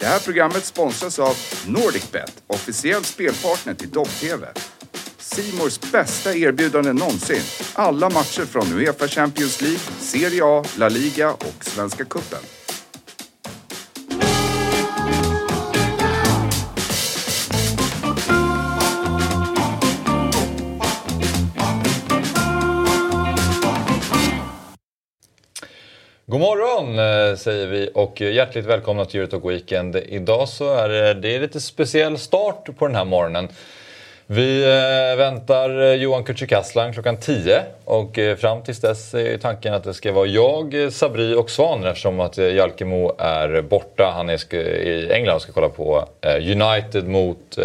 Det här programmet sponsras av NordicBet, officiell spelpartner till Dobb-TV. Simors bästa erbjudande någonsin. Alla matcher från Uefa Champions League, Serie A, La Liga och Svenska Cupen. God morgon eh, säger vi och hjärtligt välkomna till Eurotalk Weekend. Idag så är det, det är lite speciell start på den här morgonen. Vi eh, väntar eh, Johan Kücükaslan klockan 10 och fram tills dess är tanken att det ska vara jag, Sabri och Svan eftersom att Jalkemo är borta. Han är i England och ska kolla på United mot,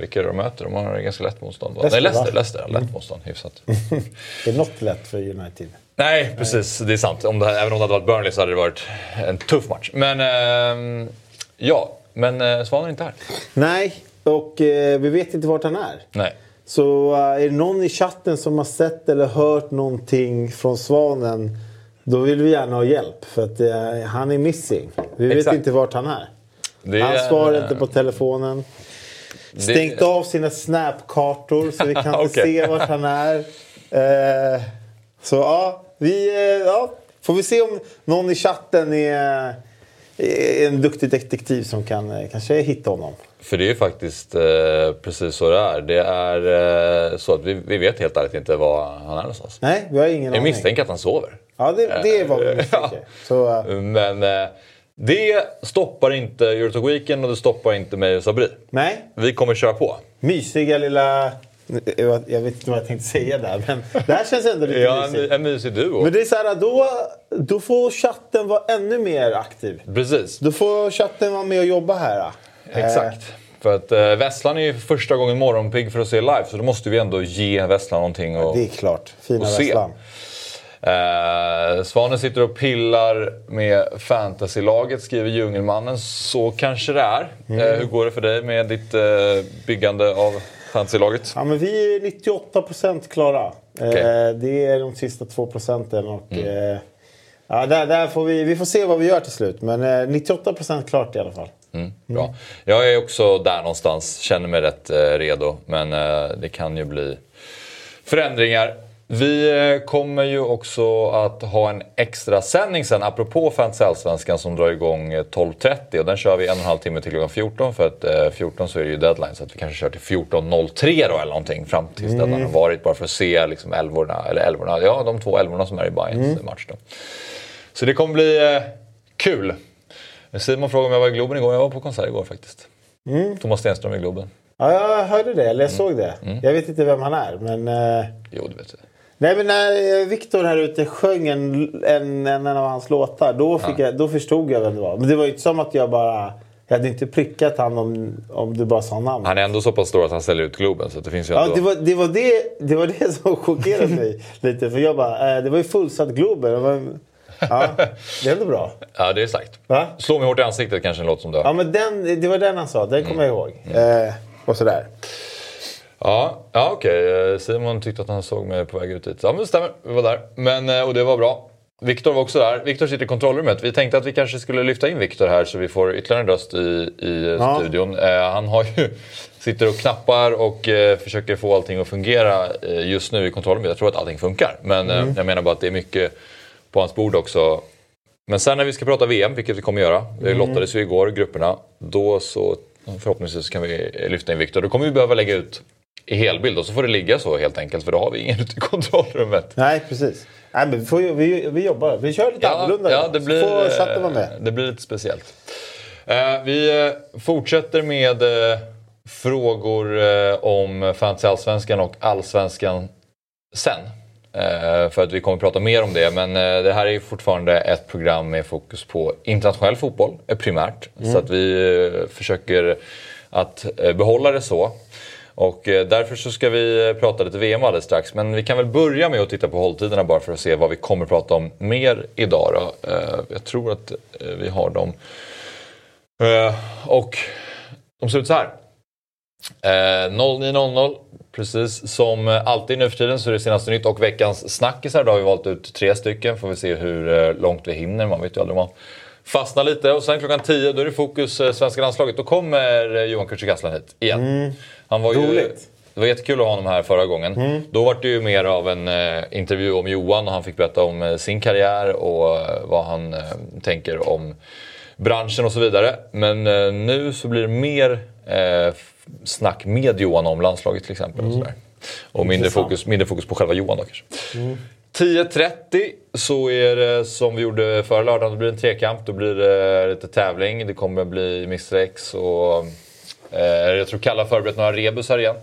vilka är de möter? De har ganska lätt motstånd. Leicester, Nej, Leicester, Leicester lätt motstånd, hyfsat. det är något lätt för United. Nej, precis. Det är sant. Om det, även om det hade varit Burnley så hade det varit en tuff match. Men eh, ja, men eh, Svan är inte här. Nej, och eh, vi vet inte vart han är. Nej. Så uh, är det någon i chatten som har sett eller hört någonting från Svanen då vill vi gärna ha hjälp. För att uh, han är missing. Vi vet Exakt. inte vart han är. Det han är- svarar inte på telefonen. Stängt av sina snapkartor så vi kan inte se vart han är. Eh, så ja, vi, eh, ja, får vi se om någon i chatten är, är en duktig detektiv som kan eh, kanske hitta honom. För det är ju faktiskt eh, precis så det är. Det är eh, så att vi, vi vet helt ärligt inte var han är någonstans. Nej, vi har ingen Jag aning. misstänker att han sover. Ja, det, det är vad vi misstänker. Så, eh, Men eh, det stoppar inte Eurotalk Weekend och det stoppar inte mig och Sabri. nej, Vi kommer köra på. mysiga lilla... Jag jag vet inte vad jag tänkte säga där, men det här känns ändå lite Ja, mysigt. en mysig duo. Men det är så här, då, då får chatten vara ännu mer aktiv. Precis. Då får chatten vara med och jobba här. Eh, Exakt. För att eh, Vesslan är ju första gången morgonpigg för att se live. Så då måste vi ändå ge Vesslan någonting att Det är klart. Fina Och se. Vesslan. Eh, Svanen sitter och pillar med fantasylaget, skriver Djungelmannen. Så kanske det är. Mm. Eh, hur går det för dig med ditt eh, byggande av fantasylaget? Ja, men vi är 98% klara. Mm. Eh, det är de sista 2 procenten. Och, eh, ja, där, där får vi, vi får se vad vi gör till slut. Men eh, 98% klart i alla fall. Mm, bra. Jag är också där någonstans, känner mig rätt eh, redo. Men eh, det kan ju bli förändringar. Vi eh, kommer ju också att ha en extra sändning sen apropå Fantasy Allsvenskan som drar igång eh, 12.30 och den kör vi en och en halv timme till klockan 14 för att eh, 14 så är det ju deadline så att vi kanske kör till 14.03 då eller någonting fram tills deadline har varit bara för att se liksom älvorna, eller älvorna, ja de två älvorna som är i Bayerns match då. Så det kommer bli eh, kul. Simon frågade om jag var i Globen igår. Jag var på konsert igår faktiskt. Thomas Stenström i Globen. Ja, jag hörde det. Eller jag såg det. Mm. Jag vet inte vem han är. Men, eh, Jo, du vet det. nej, men när eh, Viktor här ute sjöng en, en, en av hans låtar. Då, fick jag, då förstod jag vem det var. Men det var ju inte som att jag bara... Jag hade inte prickat han om, om du bara sa namn. Han är ändå så pass stor att han ställer ut Globen. Så det finns ju Ja, ändå... det var det, var det, det var det som chockerade mig lite. För jag bara, eh, det var ju fullsatt Globen. Ja, det är ändå bra. Ja, det är sagt. Va? Slå mig hårt i ansiktet kanske en låt som dör. Ja, men den, det var den han sa. Den kommer jag ihåg. Mm. Eh, och sådär. Ja, ja okej. Eh, Simon tyckte att han såg mig på väg ut dit. Ja, men det stämmer. Vi var där. Men, eh, och det var bra. Viktor var också där. Viktor sitter i kontrollrummet. Vi tänkte att vi kanske skulle lyfta in Viktor här så vi får ytterligare en röst i, i Ja. studion. Eh, han har ju, sitter och knappar och eh, försöker få allting att fungera eh, just nu i kontrollrummet. Jag tror att allting funkar. Men Mm. eh, jag menar bara att det är mycket på hans bord också. Men sen när vi ska prata VM, vilket vi kommer göra. Det Mm. lottades ju igår, grupperna. Då så förhoppningsvis kan vi lyfta in Viktor. Då kommer vi behöva lägga ut i helbild och så får det ligga så helt enkelt för då har vi ingen ute i kontrollrummet. Nej, precis. Nej, men vi, får, vi, vi jobbar. Vi kör lite annorlunda. ja, det Så blir, får chatten vara med. eh, det blir lite speciellt. Eh, vi eh, fortsätter med frågor om Fantasy Allsvenskan och Allsvenskan sen. Eh, för att vi kommer att prata mer om det. Men eh, det här är ju fortfarande ett program med fokus på internationell fotboll eh, primärt. Så att vi försöker att eh, behålla det så. Och därför så ska vi prata lite VM alldeles strax. Men vi kan väl börja med att titta på hålltiderna bara för att se vad vi kommer att prata om mer idag. Då. Jag tror att vi har dem. Och de ser ut så här. Eh, 09.00, precis som alltid nu för tiden så är det senaste nytt och veckans snackisar. Då har vi valt ut tre stycken. Får vi se hur eh, långt vi hinner. Man vet ju aldrig om man fastna lite och sen klockan 10 då är det fokus eh, svenska landslaget. Då kommer eh, Johan Kücükaslan hit igen. Han var ju, Roligt. det var jättekul att ha honom här förra gången. Då var det ju mer av en eh, intervju om Johan och han fick berätta om eh, sin karriär och eh, vad han eh, tänker om branschen och så vidare. Men eh, nu så blir det mer eh, snack med Johan om landslaget till exempel. Och, sådär. och mindre, fokus, mindre fokus på själva Johan då kanske. 10.30 så är det som vi gjorde förra lördagen. Då blir det en trekamp. Då blir det lite tävling. Det kommer bli Mr X och eh, jag tror Kalle har förberett några rebusar igen.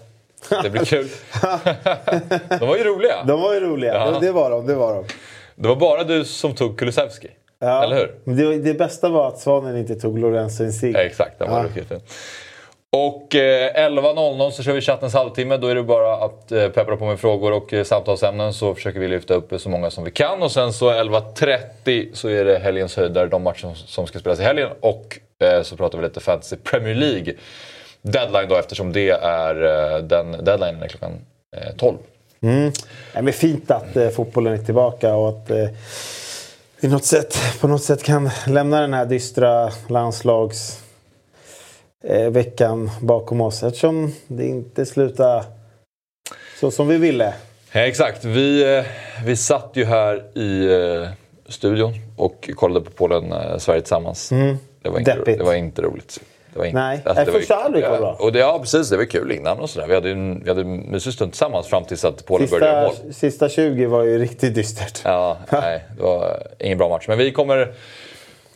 Det blir kul. de var ju roliga. De var ju roliga. Ja. Det, var de. Det var de. Det var bara du som tog Kulusevski. Ja. Eller hur? Det, det bästa var att Svanen inte tog Lorenzo Insigne. Ja, exakt, den var Ja. riktigt fin. Och eh, 11.00 så kör vi chattens halvtimme. Då är det bara att eh, peppra på med frågor och eh, samtalsämnen så försöker vi lyfta upp så många som vi kan. Och sen så 11.30 så är det helgens höjdare, de matcher som, som ska spelas i helgen. Och eh, så pratar vi lite Fantasy Premier League. Deadline då eftersom det är eh, den deadlinen är klockan eh, 12. Mm. Ja, men fint att eh, fotbollen är tillbaka och att eh, vi något sätt, på något sätt kan lämna den här dystra landslags eh, veckan bakom oss eftersom det inte slutar så som vi ville. Ja, exakt. Vi, eh, vi satt ju här i eh, studion och kollade på Polen-Sverige tillsammans. Det, var inte, Deppigt. det var inte roligt. Det var inte, Nej. det Nej, var, första halvlek var bra. och det, ja, precis. Det var kul innan och sådär. Vi hade en, vi hade en mysig stund tillsammans fram tills att Polen började Sista, mål. sista 20 var ju riktigt dystert. Ja, nej, det var ingen bra match. Men vi kommer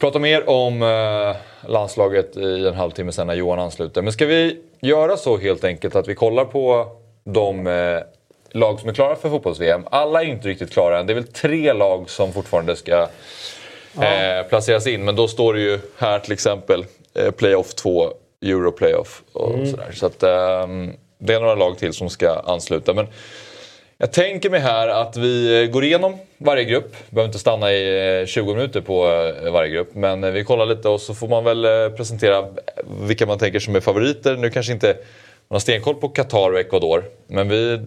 prata mer om eh, landslaget i en halvtimme sen när Johan ansluter. Men ska vi göra så helt enkelt att vi kollar på de eh, lag som är klara för fotbolls-VM. Alla är inte riktigt klara än. Det är väl tre lag som fortfarande ska eh, placeras in. Men då står det ju här till exempel Playoff 2, Euro Playoff och sådär. Så att, ehm, det är några lag till som ska ansluta. Men jag tänker mig här att vi går igenom varje grupp. Vi behöver inte stanna i eh, 20 minuter på eh, varje grupp. Men eh, vi kollar lite och så får man väl eh, presentera vilka man tänker som är favoriter. Nu kanske inte man har stenkoll på Qatar och Ecuador. Men vi,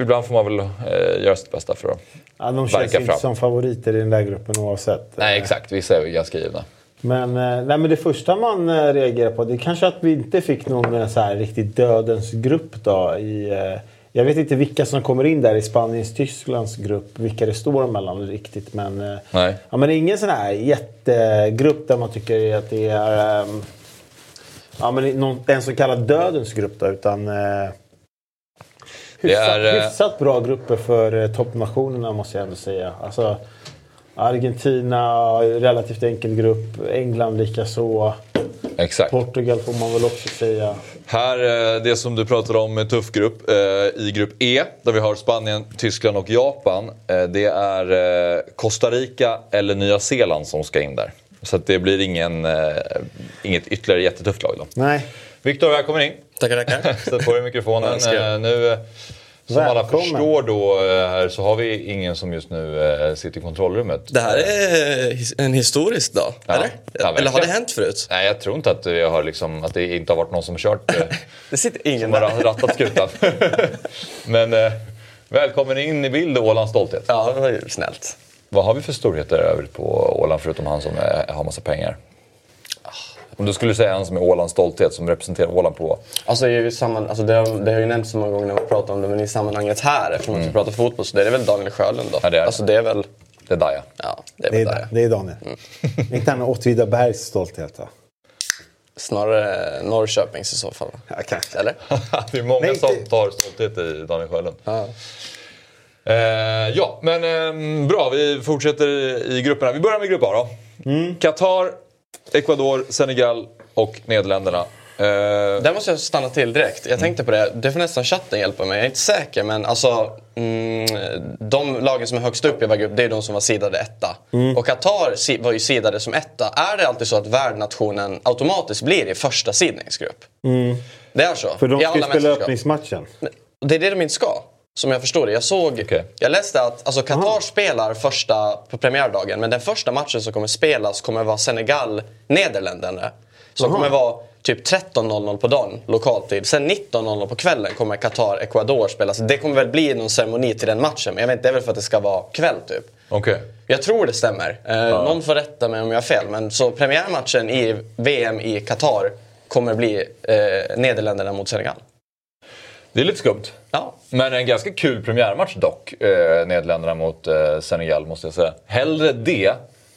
ibland får man väl eh, göra sitt bästa för att... Ja, de känns inte fram. som favoriter i den där gruppen oavsett. Nej exakt, vissa är ganska givna. Men, eh, nej, men det första man eh, reagerar på det är kanske att vi inte fick någon eh, så här riktigt dödens grupp då. I, eh, jag vet inte vilka som kommer in där i Spaniens-Tysklands grupp. Vilka det står mellan riktigt. Men, eh, Nej. ja, men det är ingen sån här jättegrupp där man tycker att det är ehm, ja, men någon, en så kallad dödens grupp. Då, utan eh, hyfsat, är, eh, hyfsat bra grupper för toppnationerna måste jag ändå säga. Alltså, Argentina, relativt enkel grupp. England likaså. Exakt. Portugal får man väl också säga. Här, eh, det som du pratade om, en tuff grupp. eh, I grupp E, där vi har Spanien, Tyskland och Japan. eh, Det är Costa Rica eller Nya Zeeland som ska in där. Så att det blir ingen, inget ytterligare jättetufft lag då. Nej. Viktor, välkommen in. Tackar, tackar. Sätt på dig mikrofonen. Nu, som alla förstår då eh, här så har vi ingen som just nu eh, sitter i kontrollrummet. Det här är his- en historisk dag, Ja. eller? Ja, eller har det hänt förut? Nej, jag tror inte att, vi har liksom, att det inte har varit någon som har kört eh, Det sitter ingen som har rattat skutan. Men eh, välkommen in i bild Ålands stolthet. Ja, det var ju snällt. Vad har vi för storheter övrigt på Åland förutom han som eh, har massa pengar? Om du skulle säga han som är Ålands stolthet som representerar Åland på... Alltså, i samman, alltså det, har, det har ju nämnts så många gånger när man pratar om det, men i sammanhanget här, eftersom man inte pratar fotboll, så det är väl Daniel Sjölund då. Ja, det är. Alltså det är väl... Det där ja. Ja, det är Det är, det är Daniel. Inte han Åtvidabergs stolthet va? Snarare Norrköpings i så fall. Ja, kanske. Eller? det är många Nej, som tar stolthet i Daniel Sjölund. Ja. Eh, ja, men eh, bra. Vi fortsätter i grupperna. Vi börjar med grupp A då. Qatar, Ecuador, Senegal och Nederländerna. Eh, Där måste jag stanna till direkt. Jag tänkte på det. Det får nästan chatten hjälpa mig. Jag är inte säker, men alltså... Mm, de lagen som är högst upp i varje grupp, det är de som var sidade etta. Och Qatar var ju sidade som etta. Är det alltid så att värdnationen automatiskt blir i första sidningsgrupp? Det är så? För de ska ju spela öppningsmatchen. Det är det de inte ska. Som jag förstår det. Jag såg... Okej. Jag läste att alltså, Qatar spelar första på premiärdagen. Men den första matchen som kommer spelas kommer vara Senegal-Nederländerna. Som Aha. kommer vara typ 13.00 på dagen, lokaltid. Sen 19.00 på kvällen kommer Qatar-Ecuador spelas. Det kommer väl bli någon ceremoni till den matchen. Men jag vet inte, det är väl för att det ska vara kväll typ. Okej. Jag tror det stämmer. Eh, Någon får rätta mig om jag har fel. Men så premiärmatchen i VM i Qatar kommer bli eh, Nederländerna mot Senegal. Det är lite skumt. Ja. Men en ganska kul premiärmatch dock. Eh, Nederländerna mot eh, Senegal måste jag säga. Hellre det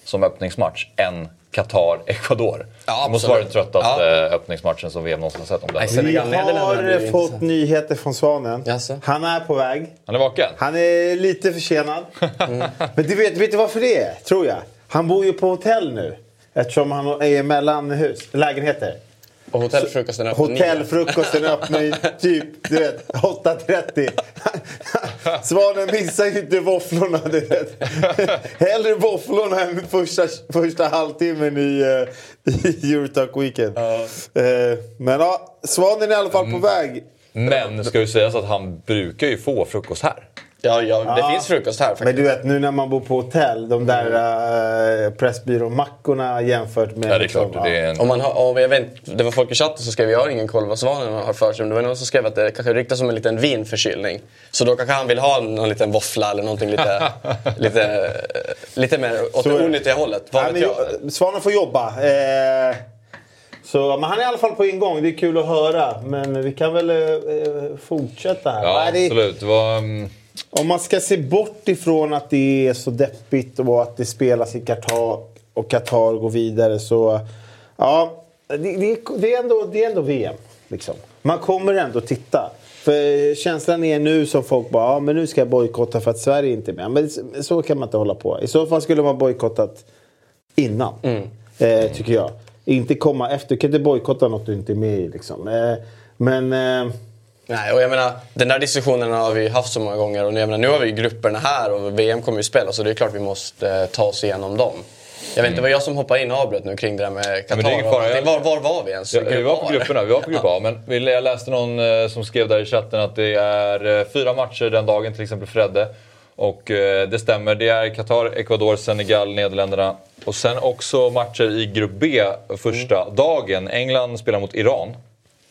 som öppningsmatch än Qatar-Ecuador. Ja, det måste vara den tröttaste Ja. öppningsmatchen som VM någonsin har sett. Om det. Vi har fått nyheter från Svanen. Jaså? Han är på väg. Han är vaken? Han är lite försenad. Men du vet, vet du varför det är? Tror jag. Han bor ju på hotell nu. Eftersom han är mellan hus, lägenheter. Och hotellfrukosten öppnar. Hotellfrukosten öppnar ju typ du vet, 8.30. Svanen missar ju inte våfflorna. Du vet. Hellre våfflorna än första, första halvtimmen i, uh, i Eurotalk Weekend. Eh, men ja, Svanen är i alla fall på väg. Men ska ju sägas att han brukar ju få frukost här. Ja, ja, det Ja. finns frukost här Men faktiskt. du vet nu när man bor på hotell, de där uh, Pressbyrån-mackorna jämfört med... Ja, det är klart. liksom, Det är en... Om man har, om jag vet, det var folk i chatten som skrev jag har ingen koll vad Svanen har för sig. Men Det var någon som skrev att det kanske ryktas om en liten vinförkylning. Så då kanske han vill ha någon liten våffla eller någonting lite, lite, lite mer åt Så det onyttiga hållet. Vad Ja, men, jag? Svanen får jobba. Eh, så, men han är i alla fall på ingång. Det är kul att höra. Men vi kan väl eh, fortsätta här. Ja, Nej, det, absolut. Det var, mm, om man ska se bort ifrån att det är så deppigt och att det spelas i Qatar och Qatar går vidare så... Ja, det, det, det, är, ändå, det är ändå VM. Liksom. Man kommer ändå titta. För känslan är nu som folk bara, ja men nu ska jag bojkotta för att Sverige inte är med. Men så- kan man inte hålla på. I så fall skulle man bojkottat innan. Eh, tycker jag. Inte komma efter. Du kan inte bojkotta något du inte är med i. Liksom. Eh, men... Eh, Nej, och jag menar, den där diskussionen har vi haft så många gånger. Och jag menar, nu har vi grupperna här och VM kommer ju spela så det är klart vi måste eh, ta oss igenom dem. Jag vet inte, det var jag som hoppade in och avbröt nu kring det där med Qatar. allting. Var, var var vi ens? Ja, vi var på grupperna, vi var på grupp A. Men jag läste någon eh, som skrev där i chatten att det är eh, fyra matcher den dagen, till exempel Fredde. Och det stämmer, det är Qatar, Ecuador, Senegal, Nederländerna. Och sen också matcher i grupp B första dagen. England spelar mot Iran.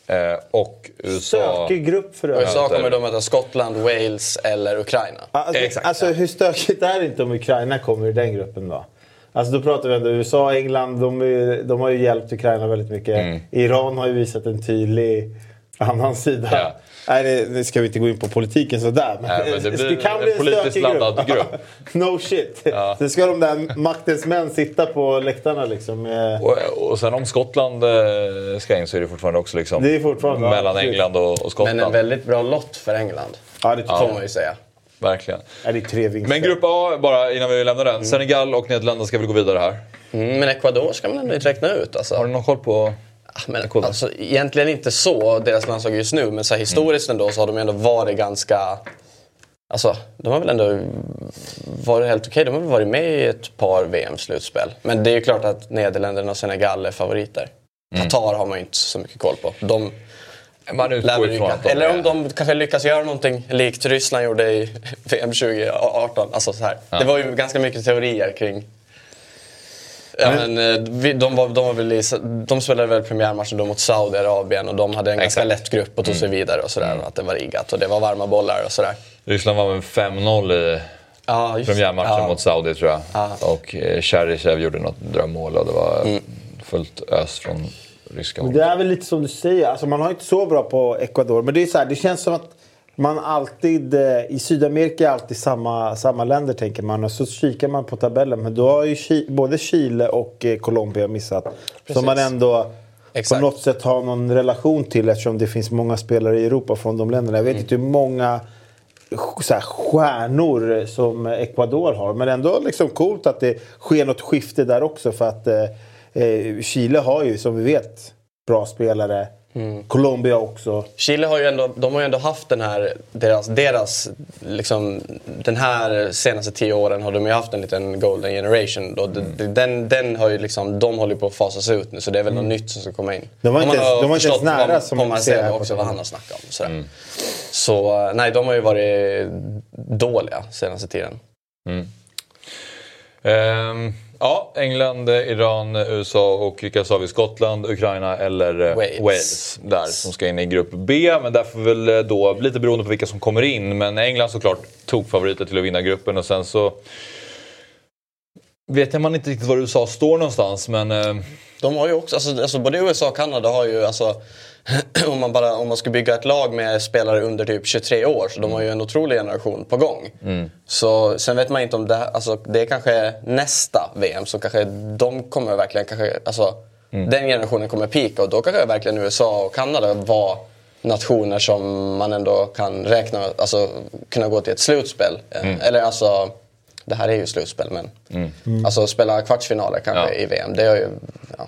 Eh, och USA... stökig grupp för övrigt. USA kommer då möta Skottland, Wales eller Ukraina. Alltså, Exakt. alltså hur stökigt är det inte om Ukraina kommer i den gruppen då? Alltså då pratar vi ändå USA och England, de, är, de har ju hjälpt Ukraina väldigt mycket. Mm. Iran har ju visat en tydlig annan sida. Ja. Nej, det, det ska vi inte gå in på politiken sådär. Men, Nej, men det blir en politiskt stökig laddad grupp. no shit. Ja. Sen ska de där maktens män sitta på läktarna liksom. med- Och, och sen om Skottland eh, ska in så är det fortfarande också liksom Det är fortfarande- ja, mellan precis. England och, och Skottland. Men en väldigt bra lott för England. Ja, det Får man ju säga. Verkligen. Ja, det är tre vinster. Men grupp A, bara innan vi lämnar den. Senegal och Nederländerna ska väl gå vidare här. Mm, men Ecuador ska man ändå inte räkna ut alltså. Har du någon koll på... Ah, Men, alltså, egentligen inte så, deras landslag just nu. Men så här, historiskt ändå så har de ändå varit ganska... Alltså, de har väl ändå varit helt okej. De har väl varit med i ett par VM-slutspel. Men det är ju klart att Nederländerna och Senegal är favoriter. Qatar har man ju inte så mycket koll på. De Man utgår ifrån att de Eller om de kanske lyckas göra någonting likt Ryssland gjorde i VM 2018. Alltså så här. Det var ju ganska mycket teorier kring Ja, men, eh, de, var, de, var väl i, de spelade väl premiärmatchen då mot Saudiarabien och de hade en ganska lätt grupp och tog sig vidare och sådär. Och att det var riggat och det var varma bollar och sådär. Ryssland var med 5-0 i det. premiärmatchen ja. mot Saudi tror jag. Ja. Och eh, Cheryshev gjorde något drömmål och det var Mm. fullt ös från ryska Men håll. Det är väl lite som du säger, alltså man har inte så bra på Ecuador. Men det är så här, det känns som att man alltid, eh, i Sydamerika är alltid samma, samma länder tänker man. Och så kikar man på tabellen. Men då har ju Chi- både Chile och eh, Colombia missat. Som man ändå Exakt. på något sätt har någon relation till eftersom det finns många spelare i Europa från de länderna. Jag vet inte hur många så här, stjärnor som Ecuador har. Men ändå liksom coolt att det sker något skifte där också. För att eh, eh, Chile har ju som vi vet bra spelare. Colombia också. Chile har ju ändå, de har ju ändå haft den här, deras, deras liksom, den här senaste tio åren har de ju haft en liten golden generation. Då. Mm. Den, den har ju liksom, de håller ju på att fasas ut nu så det är väl något nytt som ska komma in. Mm. De var inte ens- de var inte ens nära vad- som man ser här på också vad han har snackat om. Sådär. Så nej, de har ju varit dåliga senaste tiden. Ehm, ja, England, Iran, USA och vilka sa vi? Skottland, Ukraina eller eh, Wales. Wales. Där som ska in i grupp B. Men därför väl eh, då, lite beroende på vilka som kommer in. Men England såklart tog favoriter till att vinna gruppen och sen så vet jag man inte riktigt var USA står någonstans men... Eh, De har ju också, alltså, alltså både USA och Kanada har ju alltså om man, bara, om man ska bygga ett lag med spelare under typ 23 år, så de har ju en otrolig generation på gång. Så sen vet man inte om det, alltså, det är kanske nästa VM som kanske de kommer verkligen, kanske, alltså, den generationen kommer peaka och då kanske verkligen USA och Kanada var nationer som man ändå kan räkna, alltså kunna gå till ett slutspel. Eh, Eller alltså, det här är ju slutspel men alltså spela kvartsfinaler kanske Ja. i VM. Det är ju, ja,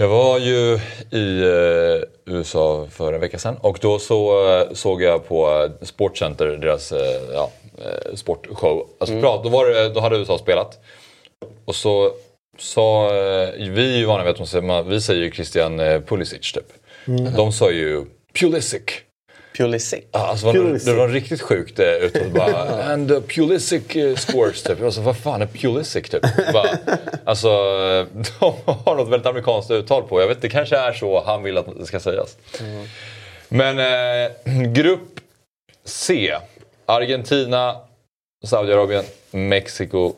Jag var ju i eh, USA för en vecka sedan och då så, eh, såg jag på Sportcenter, deras eh, ja, sportshow. Alltså, bra, då, var det, då hade USA spelat. Och så sa, vi är ju vana vid att säger, man- vi säger Christian Pulisic typ. De sa ju Pulisic. Pulisic. Ja, Alltså, var, Pulisic. det var riktigt sjukt eh, uttal. Bara, And uh, Pulisic uh, scores typ. Alltså, vad fan är Pulisic typ? Bara, alltså, eh, de har något väldigt amerikanskt uttal på. Jag vet, det kanske är så han vill att det ska sägas. Men eh, grupp C. Argentina, Saudiarabien, Mexiko,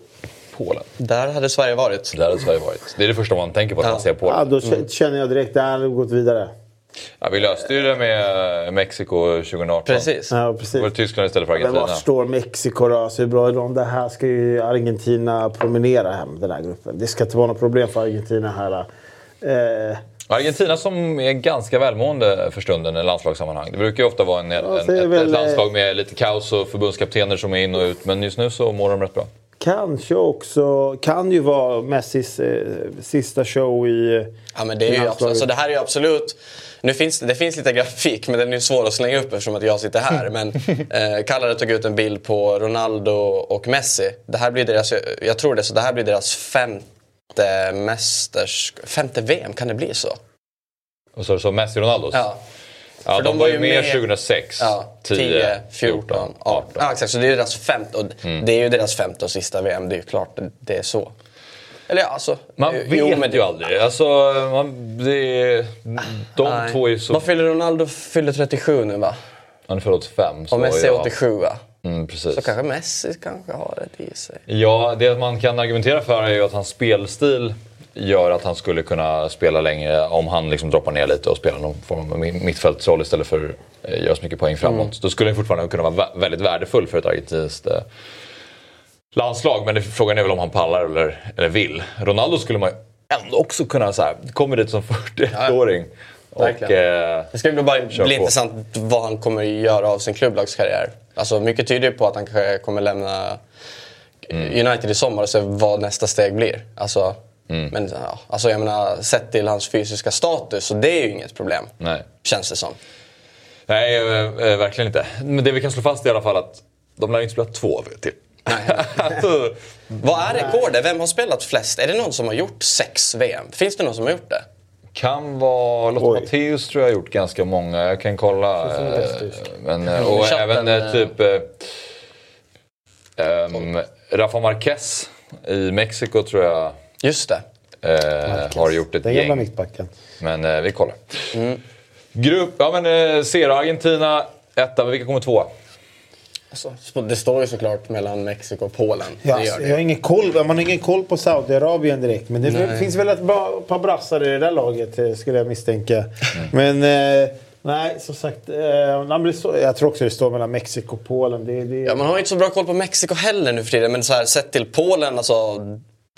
Polen. Där hade Sverige varit. Där hade Sverige varit. Det är det första man tänker på när man ser Polen. Ja, då k- känner jag direkt, där hade vi gått vidare. Ja, vi löste ju det med eh, Mexiko 2018. Precis. Ja, Det var precis. Tyskland istället för Men Argentina. var står Mexiko då? Så hur bra är de? Det här ska ju Argentina promenera hem, den här gruppen. Det ska inte vara något problem för Argentina här. Eh, Argentina som är ganska välmående för stunden i landslagssammanhang. Det brukar ju ofta vara en, en, ett, väl, ett landslag eh, med lite kaos och förbundskaptener som är in och ut. Men just nu så mår de rätt bra. Kanske också, kan ju vara Messis eh, sista show i... Ja, men det, är ju absolut, landslaget. alltså, det här är ju absolut... Nu finns, det finns lite grafik, men den är ju svår att slänga upp eftersom att jag sitter här. Men eh, Kallare tog ut en bild på Ronaldo och Messi. Det här blir deras, jag tror det, så det här blir deras femte mästers... Femte VM, kan det bli så? Och så, så Messi och Ronaldos. Ja. Ja, för de, var ju med 2006, Ja, 10, 14, 18. Ja, exakt. Så det är deras femte, och Mm. det är ju deras femte och sista VM. Det är ju klart det, det är så. Eller ja, alltså... Man jo, vet men det- ju aldrig. Alltså, man, det de Nej. två är så... Vad fyller Ronaldo? Fyller 37 nu va? Han född 85. Så Och Messi är ja. 87 va? Mm. Så kanske Messi kanske har det i sig. Ja, det man kan argumentera för är ju att hans spelstil gör att han skulle kunna spela längre om han liksom droppar ner lite och spelar någon form av mittfältsroll istället för att eh, göra så mycket poäng framåt. Mm. Då skulle han fortfarande kunna vara vä- väldigt värdefull för ett argentinskt eh, landslag. Men frågan är väl om han pallar eller, eller vill. Ronaldo skulle man ändå också kunna så här, kommer dit som 41-åring. och eh, Det ska bli, bara bli intressant vad han kommer göra av sin klubblagskarriär. Alltså, mycket tyder ju på att han kanske kommer lämna Mm. United i sommar och se vad nästa steg blir. Alltså, Mm. men, ja, alltså, jag menar, sett till hans fysiska status, så det är ju inget problem. nej. Känns det som. Nej, eh, eh, verkligen inte. Men det vi kan slå fast är i alla fall att de lär inte spela två till. alltså, Vad är rekordet? Vem har spelat flest? Är det någon som har gjort sex VM? Finns det någon som har gjort det? kan vara Lotta. Matteus tror jag har gjort ganska många. Jag kan kolla. eh. Men, eh, och Chatten, även eh, typ eh, um, Rafa Marquez i Mexiko tror jag Just det. eh, har gjort ett Den gamla gäng. mittbacken. Men eh, vi kollar. Mm. Grupp, ja men eh, ser du, Argentina etta, men vilka kommer tvåa? Alltså, det står ju såklart mellan Mexiko och Polen. Ja, det gör det. jag har ingen koll, man har ingen koll på Saudiarabien direkt. Men det Nej. finns väl ett par brassar i det där laget eh, skulle jag misstänka. Mm. Men eh, nej, som sagt. Eh, man blir så, jag tror också det står mellan Mexiko och Polen. Det, det, Ja, man har ju inte så bra koll på Mexiko heller nu för tiden. Men så här, sett till Polen, alltså,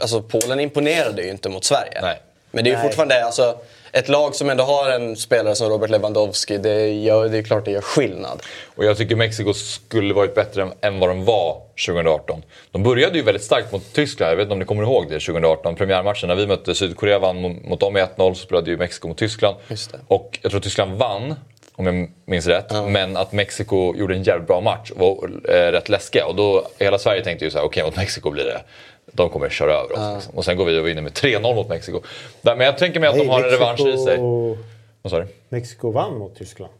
alltså Polen imponerade ju inte mot Sverige. Nej. Men det är ju Nej. fortfarande alltså, ett lag som ändå har en spelare som Robert Lewandowski. Det, gör, det är klart det gör skillnad. Och jag tycker Mexiko skulle varit bättre än- än vad de var 2018. De började ju väldigt starkt mot Tyskland, jag vet inte om ni kommer ihåg det, 2018. Premiärmatchen när vi mötte Sydkorea vann mot, mot dem med 1-0 så spelade ju Mexiko mot Tyskland. Just det. Och jag tror Tyskland vann, om jag minns rätt. Men att Mexiko gjorde en jävligt bra match och var eh, rätt läskiga. Och då, hela Sverige tänkte ju så här, okej mot Mexiko blir det de kommer köra över oss. Liksom. Och sen går vi och vinner med 3-0 mot Mexiko. Men jag tänker mig att de Nej, har en revansch i sig. Mexiko- Vad sa du? Mexiko vann mot Tyskland.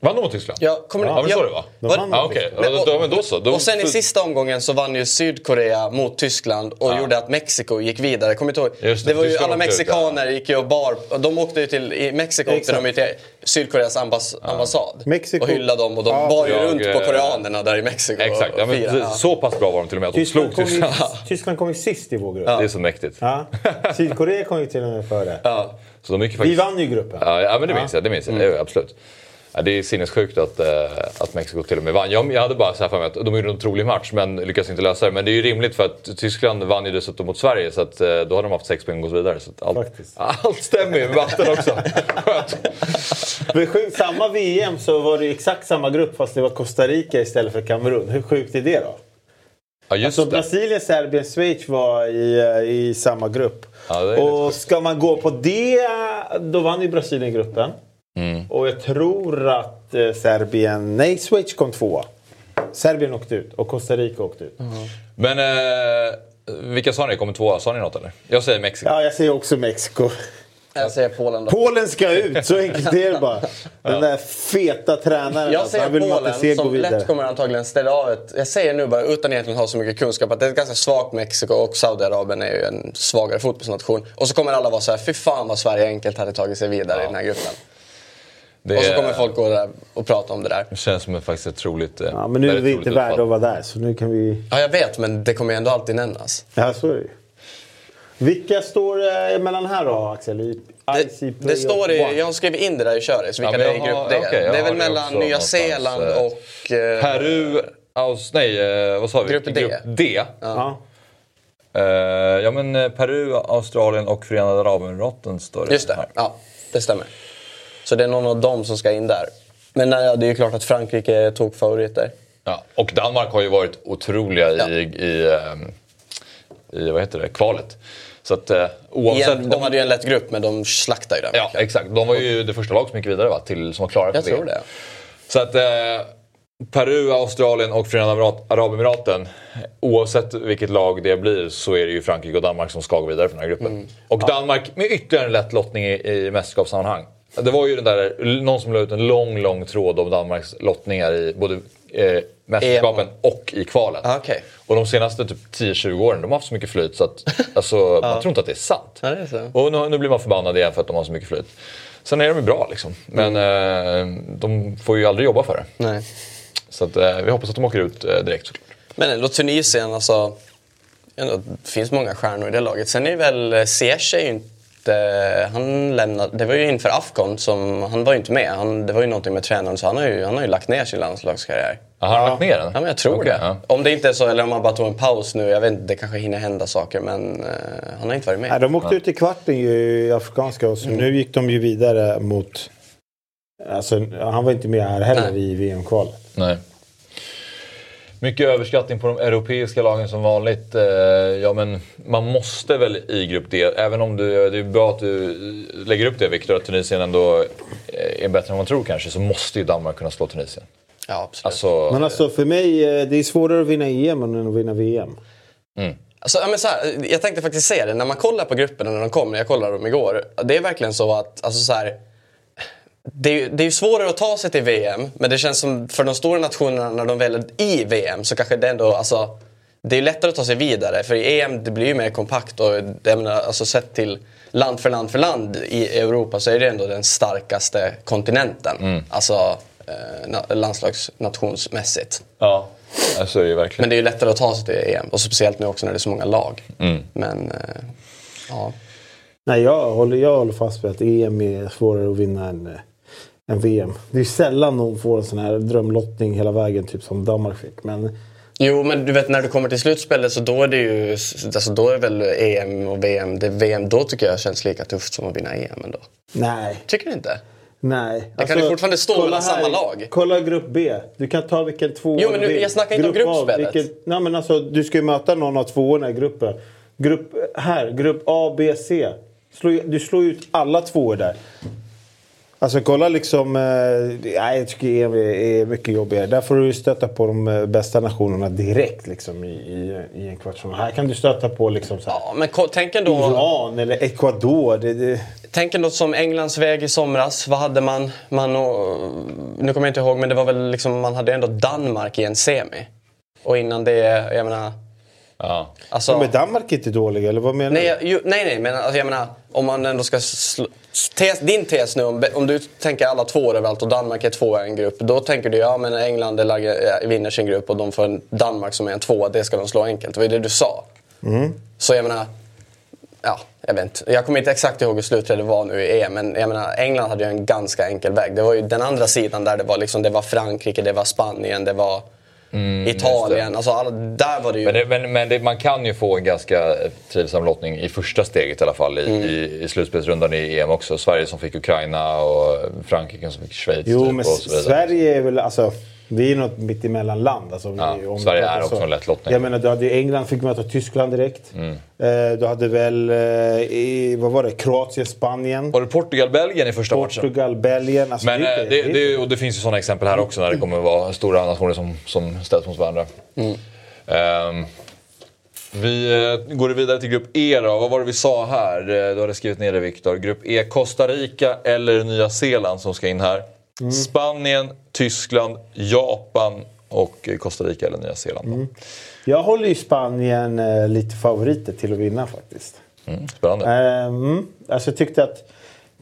Vann de mot Tyskland? Ja, kommer, Ja, men så det var. De Var- Ja, okej. Tyskland. Ja, då- men då så. Då- och sen i sista omgången så vann ju Sydkorea mot Tyskland och gjorde att Mexiko gick vidare. Kommer inte ihåg? Det, det, var ju alla åkte ut, mexikaner gick ju och bar. och De åkte ju till, i Mexiko åkte de ju till Sydkoreas ambass, ambassad Mexiko- och hyllade dem och de Ja. bar ju Jag, runt på eh, koreanerna där i Mexiko Exakt, och ja, men. Ja. så pass bra var de till och med att de Tyskland, slog Tyskland. Tyskland kom ju sist i vår grupp. Det är så mäktigt. Ja. Sydkorea kom ju till och med före. Ja. Så de gick ju Vi faktiskt... vann ju gruppen. Ja, ja men det minns jag. Det minns jag. Mm. Ja, absolut. Ja, det är sinnessjukt att, eh, att Mexiko till och med vann. Jag, jag hade bara så här för mig att de gjorde en otrolig match men lyckades inte lösa det. Men det är ju rimligt för att Tyskland vann ju dessutom mot Sverige så att, eh, då hade de haft sex poäng och så vidare. Så allt, Faktiskt. allt stämmer ju med vatten också. Skönt. Samma VM så var det exakt samma grupp fast det var Costa Rica istället för Kamerun. Hur sjukt är det då? Ja, just Så det. Brasilien, Serbien, Schweiz var i, eh, i samma grupp. Ja, och ska man gå på det, då vann ju Brasilien gruppen. Mm. Och jag tror att eh, Serbien, nej Schweiz kom tvåa. Serbien åkte ut och Costa Rica åkte ut. Men eh, vilka sa ni kommer tvåa? Sa ni något eller? Jag säger Mexiko. Ja, jag säger också Mexiko. Jag säger Polen då. Polen ska ut, så enkelt är det bara. Den där feta tränaren. Jag alltså, säger se Polen som lätt kommer antagligen ställa av ett... Jag säger nu bara utan egentligen ha så mycket kunskap att det är ett ganska svagt Mexiko och Saudiarabien är ju en svagare fotbollsnation. Och så kommer alla vara så här, fy fan vad Sverige enkelt hade tagit sig vidare i den här gruppen. Det Och så kommer folk gå där och prata om det där. Det känns som ett faktiskt ett troligt Ja, men nu är vi inte värda att vara där, så nu kan vi... Ja, jag vet, men det kommer ju ändå alltid nämnas. Ja, så är det. Vilka står eh, emellan här då, Axel? I Det, det står i, jag har skrivit in det där i köret, så vilka Ja, det är i grupp D. okej, jag det är väl det mellan Nya Zeeland eh, och... eh, Peru, Aus, nej eh, vad sa vi? Grupp D. D. Ja. Eh, ja men Peru, Australien och Förenade Arabemiraten står det Just det, här. ja det stämmer. Så det är någon av dem som ska in där. Men nej, det är ju klart att Frankrike tog favoriter. Ja, och Danmark har ju varit otroliga Ja. i, i, ehm, i vad heter det, kvalet. Så att eh, oavsett... Igen, de hade ju en lätt grupp, men de slaktade ju den. Ja, exakt. De var ju det första lag som gick vidare va? Till, som var klara för Jag tror det. Så att eh, Peru, Australien och Förenade Emirat- Arabemiraten. Oavsett vilket lag det blir så är det ju Frankrike och Danmark som ska gå vidare från den här gruppen. Mm. Och Danmark med ytterligare en lätt lottning i, i mästerskapssammanhang. Det var ju den där, någon som la ut en lång, lång tråd om Danmarks lottningar i både eh, mästerskapen och i kvalen. Ah, okej. Och de senaste typ 10-20 åren, de har haft så mycket flyt så att alltså, man tror inte att det är sant. Ja, det är. Och nu, nu blir man förbannad igen för att de har så mycket flyt. Sen är de ju bra liksom. Men Mm. eh, de får ju aldrig jobba för det. Nej. Så att, eh, vi hoppas att de åker ut eh, direkt såklart. Men ändå Tunisien, alltså. Ändå, det finns många stjärnor i det laget. Sen är väl Ziyech är ju inte... Han lämnade... Det var ju inför Afcon som... Han var ju inte med. Han, det var ju någonting med tränaren så han har ju, han har ju lagt ner sin landslagskarriär. Ja, har han lagt ner den? Ja, men jag tror Okej, det. ja. Om det inte är så, eller om han bara tog en paus nu. Jag vet inte, det kanske hinner hända saker. Men eh, han har inte varit med. Nej, de åkte ut i kvarten ju i Afrikanska och så Mm. nu gick de ju vidare mot... Alltså, han var inte med här heller Nej. i VM-kvalet. Nej. Mycket överskattning på de europeiska lagen som vanligt. Eh, ja, men man måste väl i grupp D, även om du, det är bra att du lägger upp det Viktor, att Tunisien ändå eh, är bättre än man tror kanske, så måste ju Danmark kunna slå Tunisien. Ja, absolut. Alltså, Men alltså för mig, eh, det är svårare att vinna EM än att vinna VM. Alltså, ja, men så här, jag tänkte faktiskt säga det, när man kollar på grupperna när de kommer, jag kollade dem igår. Det är verkligen så att, alltså så här, det, är, ju- det är ju svårare att ta sig till VM, men det känns som för de stora nationerna när de väl är i VM så kanske det ändå, alltså, det är lättare att ta sig vidare. För i EM det blir ju mer kompakt och jag menar, alltså, sett till land för land för land i Europa så är det ändå den starkaste kontinenten. Alltså eh, na- landslagsnationsmässigt. ja, så är det ju verkligen. Men det är ju lättare att ta sig till EM. Och speciellt nu också när det är så många lag. Men eh, ja. Nej, jag håller, jag håller fast vid att EM är svårare att vinna än, än VM. Det är sällan någon får en sån här drömlottning hela vägen, typ som Danmark fick. Men Jo, men du vet när du kommer till slutspelet så då är det ju... Alltså då är väl EM och VM... Det VM då tycker jag känns lika tufft som att vinna EM ändå. nej, Tycker du inte? nej. Det kan ju fortfarande stå mellan samma lag. Kolla grupp B. Du kan ta vilken två Jo, men nu- jag snackar inte om Grupp gruppspelet. vilken- nej, men alltså, du ska ju möta någon av tvåorna i gruppen. Grupp, här, grupp A, B, C. Du slår ut alla tvåor där. Alltså kolla liksom... Eh, jag tycker EM är, mycket jobbigare. Där får du stöta på de eh, bästa nationerna direkt liksom, i, i, i en kvartsfinal. Här kan du stöta på liksom så här, Ja, men tänk ändå... Iran eller Ecuador. Det, det, tänk ändå som Englands väg i somras. Vad hade man? man och, nu kommer jag inte ihåg, men det var väl liksom, man hade ändå Danmark i en semi. Och innan det, jag menar... Ja. Alltså, Ja, men Danmark är inte dåliga, eller vad menar nej, du? jag- ju, nej, nej, men alltså, jag menar om man ändå ska... Slå, tes, din tes nu, om, om du tänker alla två överallt och Danmark är två i en grupp. Då tänker du, ja men England är äh, vinner sin grupp och de får en Danmark som är en tvåa, det ska de slå enkelt. Det var det du sa. Så jag menar... Ja, jag vet inte. Jag kommer inte exakt ihåg hur slutträdet var nu i EM, men jag menar, England hade ju en ganska enkel väg. Det var ju den andra sidan där det var, liksom, det var Frankrike, det var Spanien, det var Italien. Alltså, alla, där var det ju... Men, det, men, men det, man kan ju få en ganska trivsam lottning i första steget i alla fall i, Mm. i, i slutspelsrundan i EM också. Sverige som fick Ukraina och Frankrike som fick Schweiz. Jo, typ, men och så vidare. Sverige är väl... Alltså, vi är något mitt emellan land. Alltså, vi, Ja, om vi Sverige pratar är också så. en lätt lottning. Jag menar, du hade ju England fick möta Tyskland direkt. Mm. Eh, du hade väl, eh, vad var det, Kroatien, Spanien. Var det Portugal-Belgien i första matchen? Portugal, Belgien. Alltså, Men det, eh, det, det, och det finns ju sådana exempel här också när det kommer vara stora nationer som, som ställs mot varandra. Ehm, vi eh, går vidare till grupp E då. Vad var det vi sa här? Eh, Du hade skrivit ner det Viktor. Grupp E, Costa Rica eller Nya Zeeland som ska in här. Spanien, Tyskland, Japan och eh, Costa Rica eller Nya Zeeland. då. Jag håller ju Spanien eh, lite favoriter till att vinna faktiskt. Mm, spännande. Eh, Mm, alltså jag tyckte att,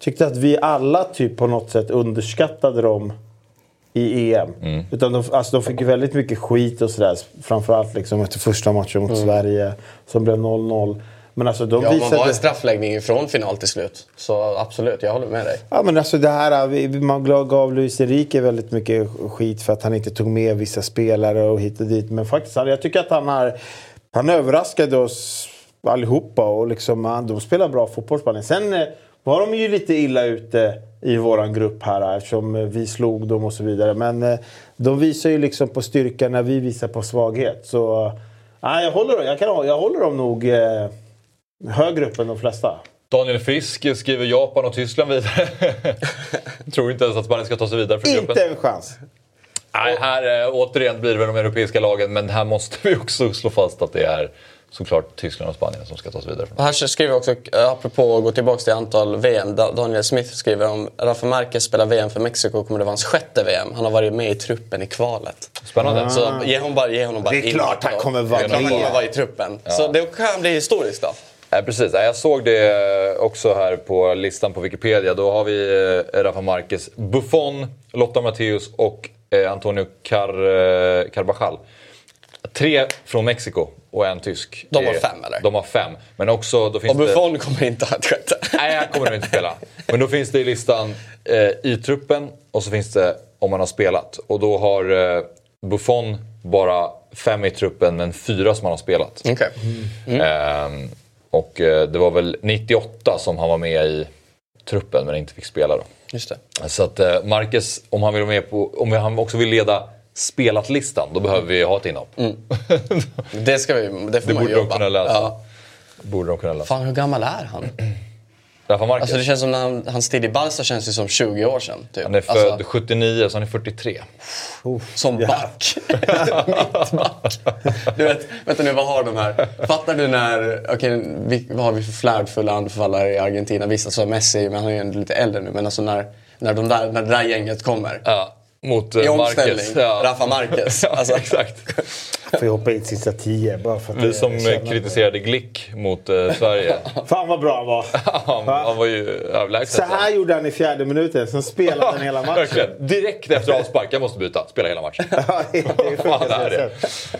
tyckte att vi alla typ på något sätt underskattade dem i EM. Mm. Utan de, alltså de fick ju väldigt mycket skit och sådär. Framförallt liksom efter första matchen mot Sverige som blev 0-0. Men alltså de Ja, man visade... var en straffläggning från final till slut. Så absolut, jag håller med dig. Ja men alltså det här, man gav- Luis Enrique väldigt mycket skit för att han inte tog med vissa spelare och hit och dit. Men faktiskt, jag tycker att han har, han överraskade oss allihopa och liksom, de spelar bra fotboll. Sen eh, var de ju lite illa ute i våran grupp här eftersom eh, vi slog dem och så vidare. Men eh, de visar ju liksom på styrka när vi visar på svaghet. Så nej, jag, håller, jag, kan, jag håller dem nog eh, högre upp än de flesta. Daniel Frisk skriver Japan och Tyskland vidare. Tror inte ens att Spanien ska ta sig vidare från gruppen. Inte en chans. Nej, här eh, återigen blir det de europeiska lagen, men här måste vi också slå fast att det är såklart Tyskland och Spanien som ska ta sig vidare. Här skriver också, eh, apropå att gå tillbaka till antal VM, Da- Daniel Smith skriver om Rafa Marquez spelar VM för Mexiko kommer det vara hans sjätte VM. Han har varit med i truppen i kvalet. Spännande. Så ge honom bara, ge honom bara Det är klart han kommer vara klart han med. kommer vara i truppen. Så det kan bli historiskt då. Nej, precis. Jag såg det också här på listan på Wikipedia. Då har vi eh, Rafa Marquez, Buffon, Lotta Matthäus och eh, Antonio Car eh, Carvajal. Tre från Mexiko och en tysk. De har fem, eller? De har fem. Men också, då finns Och det... Buffon kommer inte ett sjätte. Nej, han kommer nog inte spela. Men då finns det i listan eh, i truppen och så finns det om man har spelat. Och då har eh, Buffon bara fem i truppen men fyra som han har spelat. Okej. Ehm, och eh, det var väl 98 som han var med i truppen men inte fick spela då. Just det. Så att eh, Marcus, om han vill vara med på, om han också vill leda spelat-listan, då behöver vi ha ett inhopp. Det, ska vi, det får Det man borde de jobba. kunna lösa. Ja. Borde de kunna lösa. Fan, hur gammal är han? Rafa Marquez, Alltså det känns som när han, hans tid i Barca känns ju som 20 år sedan. Typ. han är född Alltså, 79 så han är 43. som back. Mittback. Du vet, vänta nu, vad har de här? Fattar du när, okej, vi, vad har vi för flärdfulla anfallare i Argentina? Vissa så Messi, men han är ju lite äldre nu. Men alltså när, när, de där, när det där gänget kommer. Ja, mot eh, I Marquez. omställning, Ja. Rafa Marquez. Ja, Alltså, exakt. Får hoppa in sista tio bara för att Vi som kritiserade Glick mot eh, Sverige. Fan vad bra han var. han, han var ju överlägsen. Så här gjorde han i fjärde minuten, sen spelade han hela matchen. Verkligen. Direkt efter avspark, jag måste byta. Spela hela matchen. Ja, det är det Fan, det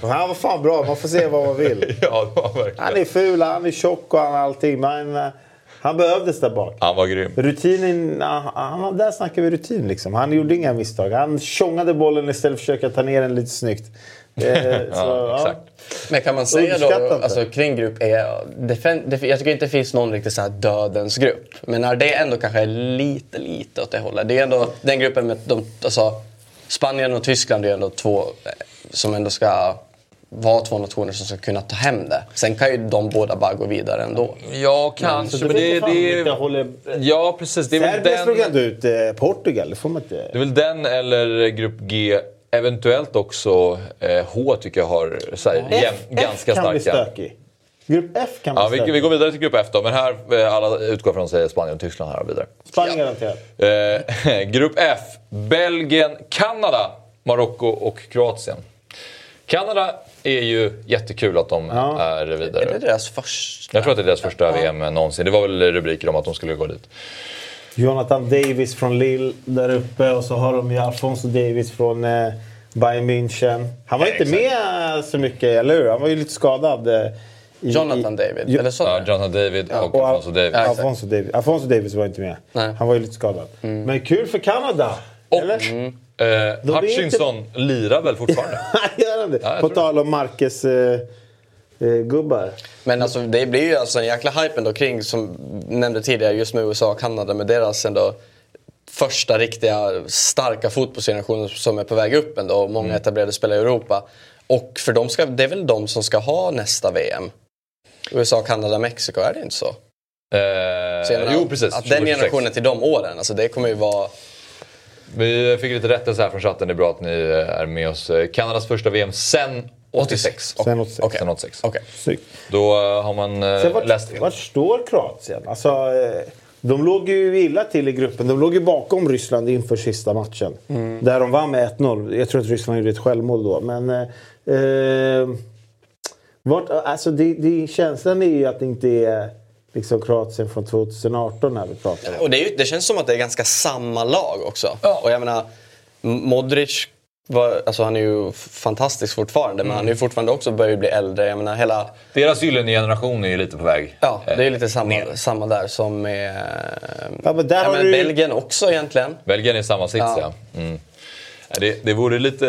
är Han var fan bra, man får se vad man vill. Ja, det var verkligen. Han är ful, han är tjock och han har allting. Men eh, han behövdes där bak. Han var grym. Rutinen, han, han, där snackar vi rutin liksom. Han gjorde inga misstag. Han tjongade bollen istället för att försöka ta ner den lite snyggt. Eh, så, Ja, exakt. Men kan man säga då, alltså, kring grupp E, jag tycker inte det finns någon riktigt så här dödens grupp. Men när det ändå kanske är lite, lite åt det hållet. Det är ändå den gruppen med de, alltså, Spanien och Tyskland är ändå två eh, som ändå ska vara två nationer som ska kunna ta hem det. Sen kan ju de båda bara gå vidare ändå. Ja, Så kanske. det Men det, det, jag håller... Ja, precis. Det är, väl Serbien slog den, ändå ut eh, Portugal, det får man inte... det är väl den eller grupp G. Eventuellt också eh, H tycker jag har så här, jäm, ganska kan bli starka. stökig. Grupp F kan man Ja, vi, vi går vidare till grupp F då, men här eh, alla utgår från säger Spanien och Tyskland här och vidare. Spanien garanterat. Eh, grupp F. Belgien, Kanada, Marocko och Kroatien. Kanada är ju jättekul att de Ja. är vidare. Är det deras första? Jag tror att det är deras första VM någonsin. Det var väl rubriker om att de skulle gå dit. Jonathan Davis från Lille där uppe och så har de ju Alfonso Davis från eh, Bayern München. Han var Ja, inte med så mycket, eller hur? Han var ju lite skadad. Eh, i, Jonathan i, David? Jo- Eller så? Ja, Jonathan David och och Alfonso David. Ja, exakt. Alfonso Davis. Alfonso Davis var inte med. Nej. Han var ju lite skadad. Men kul för Kanada! Och eller? Eh, Hutchinson lirar väl fortfarande? Gör han det? Ja, På tal om Marcus eh, eh, gubbar. Men alltså, det blir ju alltså en jäkla hype ändå kring, som nämnde tidigare, just med USA och Kanada med deras ändå första riktiga starka fotbollsgenerationer som är på väg upp ändå. och Många etablerade spelare i Europa. Och för dem ska, det är väl de som ska ha nästa VM? USA, Kanada, Mexiko, är det inte så? Eh, så menar, jo, precis. Att den 2026. generationen till de åren, alltså det kommer ju vara... Vi fick lite rättelse här från chatten. Det är bra att ni är med oss. Kanadas första VM sen 86. Sen 86. Okej. Sen 86. Okej. Snyggt. Då eh, har man eh, Sen vart, läst fel. vart står Kroatien? Alltså, eh, de låg ju illa till i gruppen. De låg ju bakom Ryssland inför sista matchen. Där de vann med 1-0. Jag tror att Ryssland gjorde ett självmål då. Men... Eh, vart, alltså det, det, känslan är ju att det inte är liksom Kroatien från 2018 när vi pratar om. Och det, är ju, det känns som att det är ganska samma lag också. Och jag menar, Modric, var, alltså han är ju fantastisk fortfarande men han är ju fortfarande också börjar bli äldre. Jag menar hela... Deras gyllene generation är ju lite på väg. Ja, det är ju lite eh, samma, ner. samma där som med Ja, men där ja, men du- Belgien också egentligen. Belgien är i samma sits ja. Ja. Mm. Det, det vore lite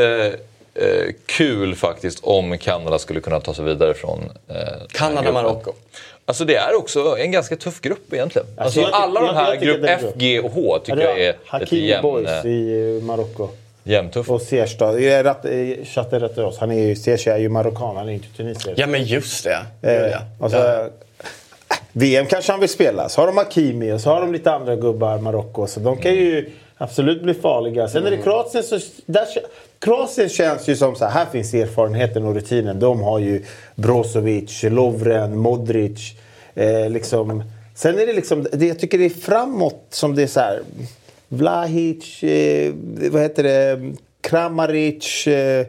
eh, kul faktiskt om Kanada skulle kunna ta sig vidare från eh, den Alltså det är också en ganska tuff grupp egentligen. Alltså, ty- alla de här, jag grupp F. G och H tycker jag är Hakimi jämn, Boys eh, i Marocko. jämntuffa. Och Ziyech Jag är rätt- eh, Chatten rättar oss. Han är ju, Ziyech är ju marockan, han är inte tunisier. Ja men just det. Eh, Ja. och så, Ja. VM kanske han vill spela. Så har de Hakimi och så har de lite andra gubbar, Marocko. Så de kan ju absolut bli farliga. Sen är det Kroatien så... Där, Kroatien känns ju som så här, här finns erfarenheten och rutinen. De har ju Brozovic, Lovren, Modric. Eh, liksom. Sen är det liksom, det, jag tycker det är framåt som det är så här... Vlahic, eh, vad heter det, Kramaric, eh,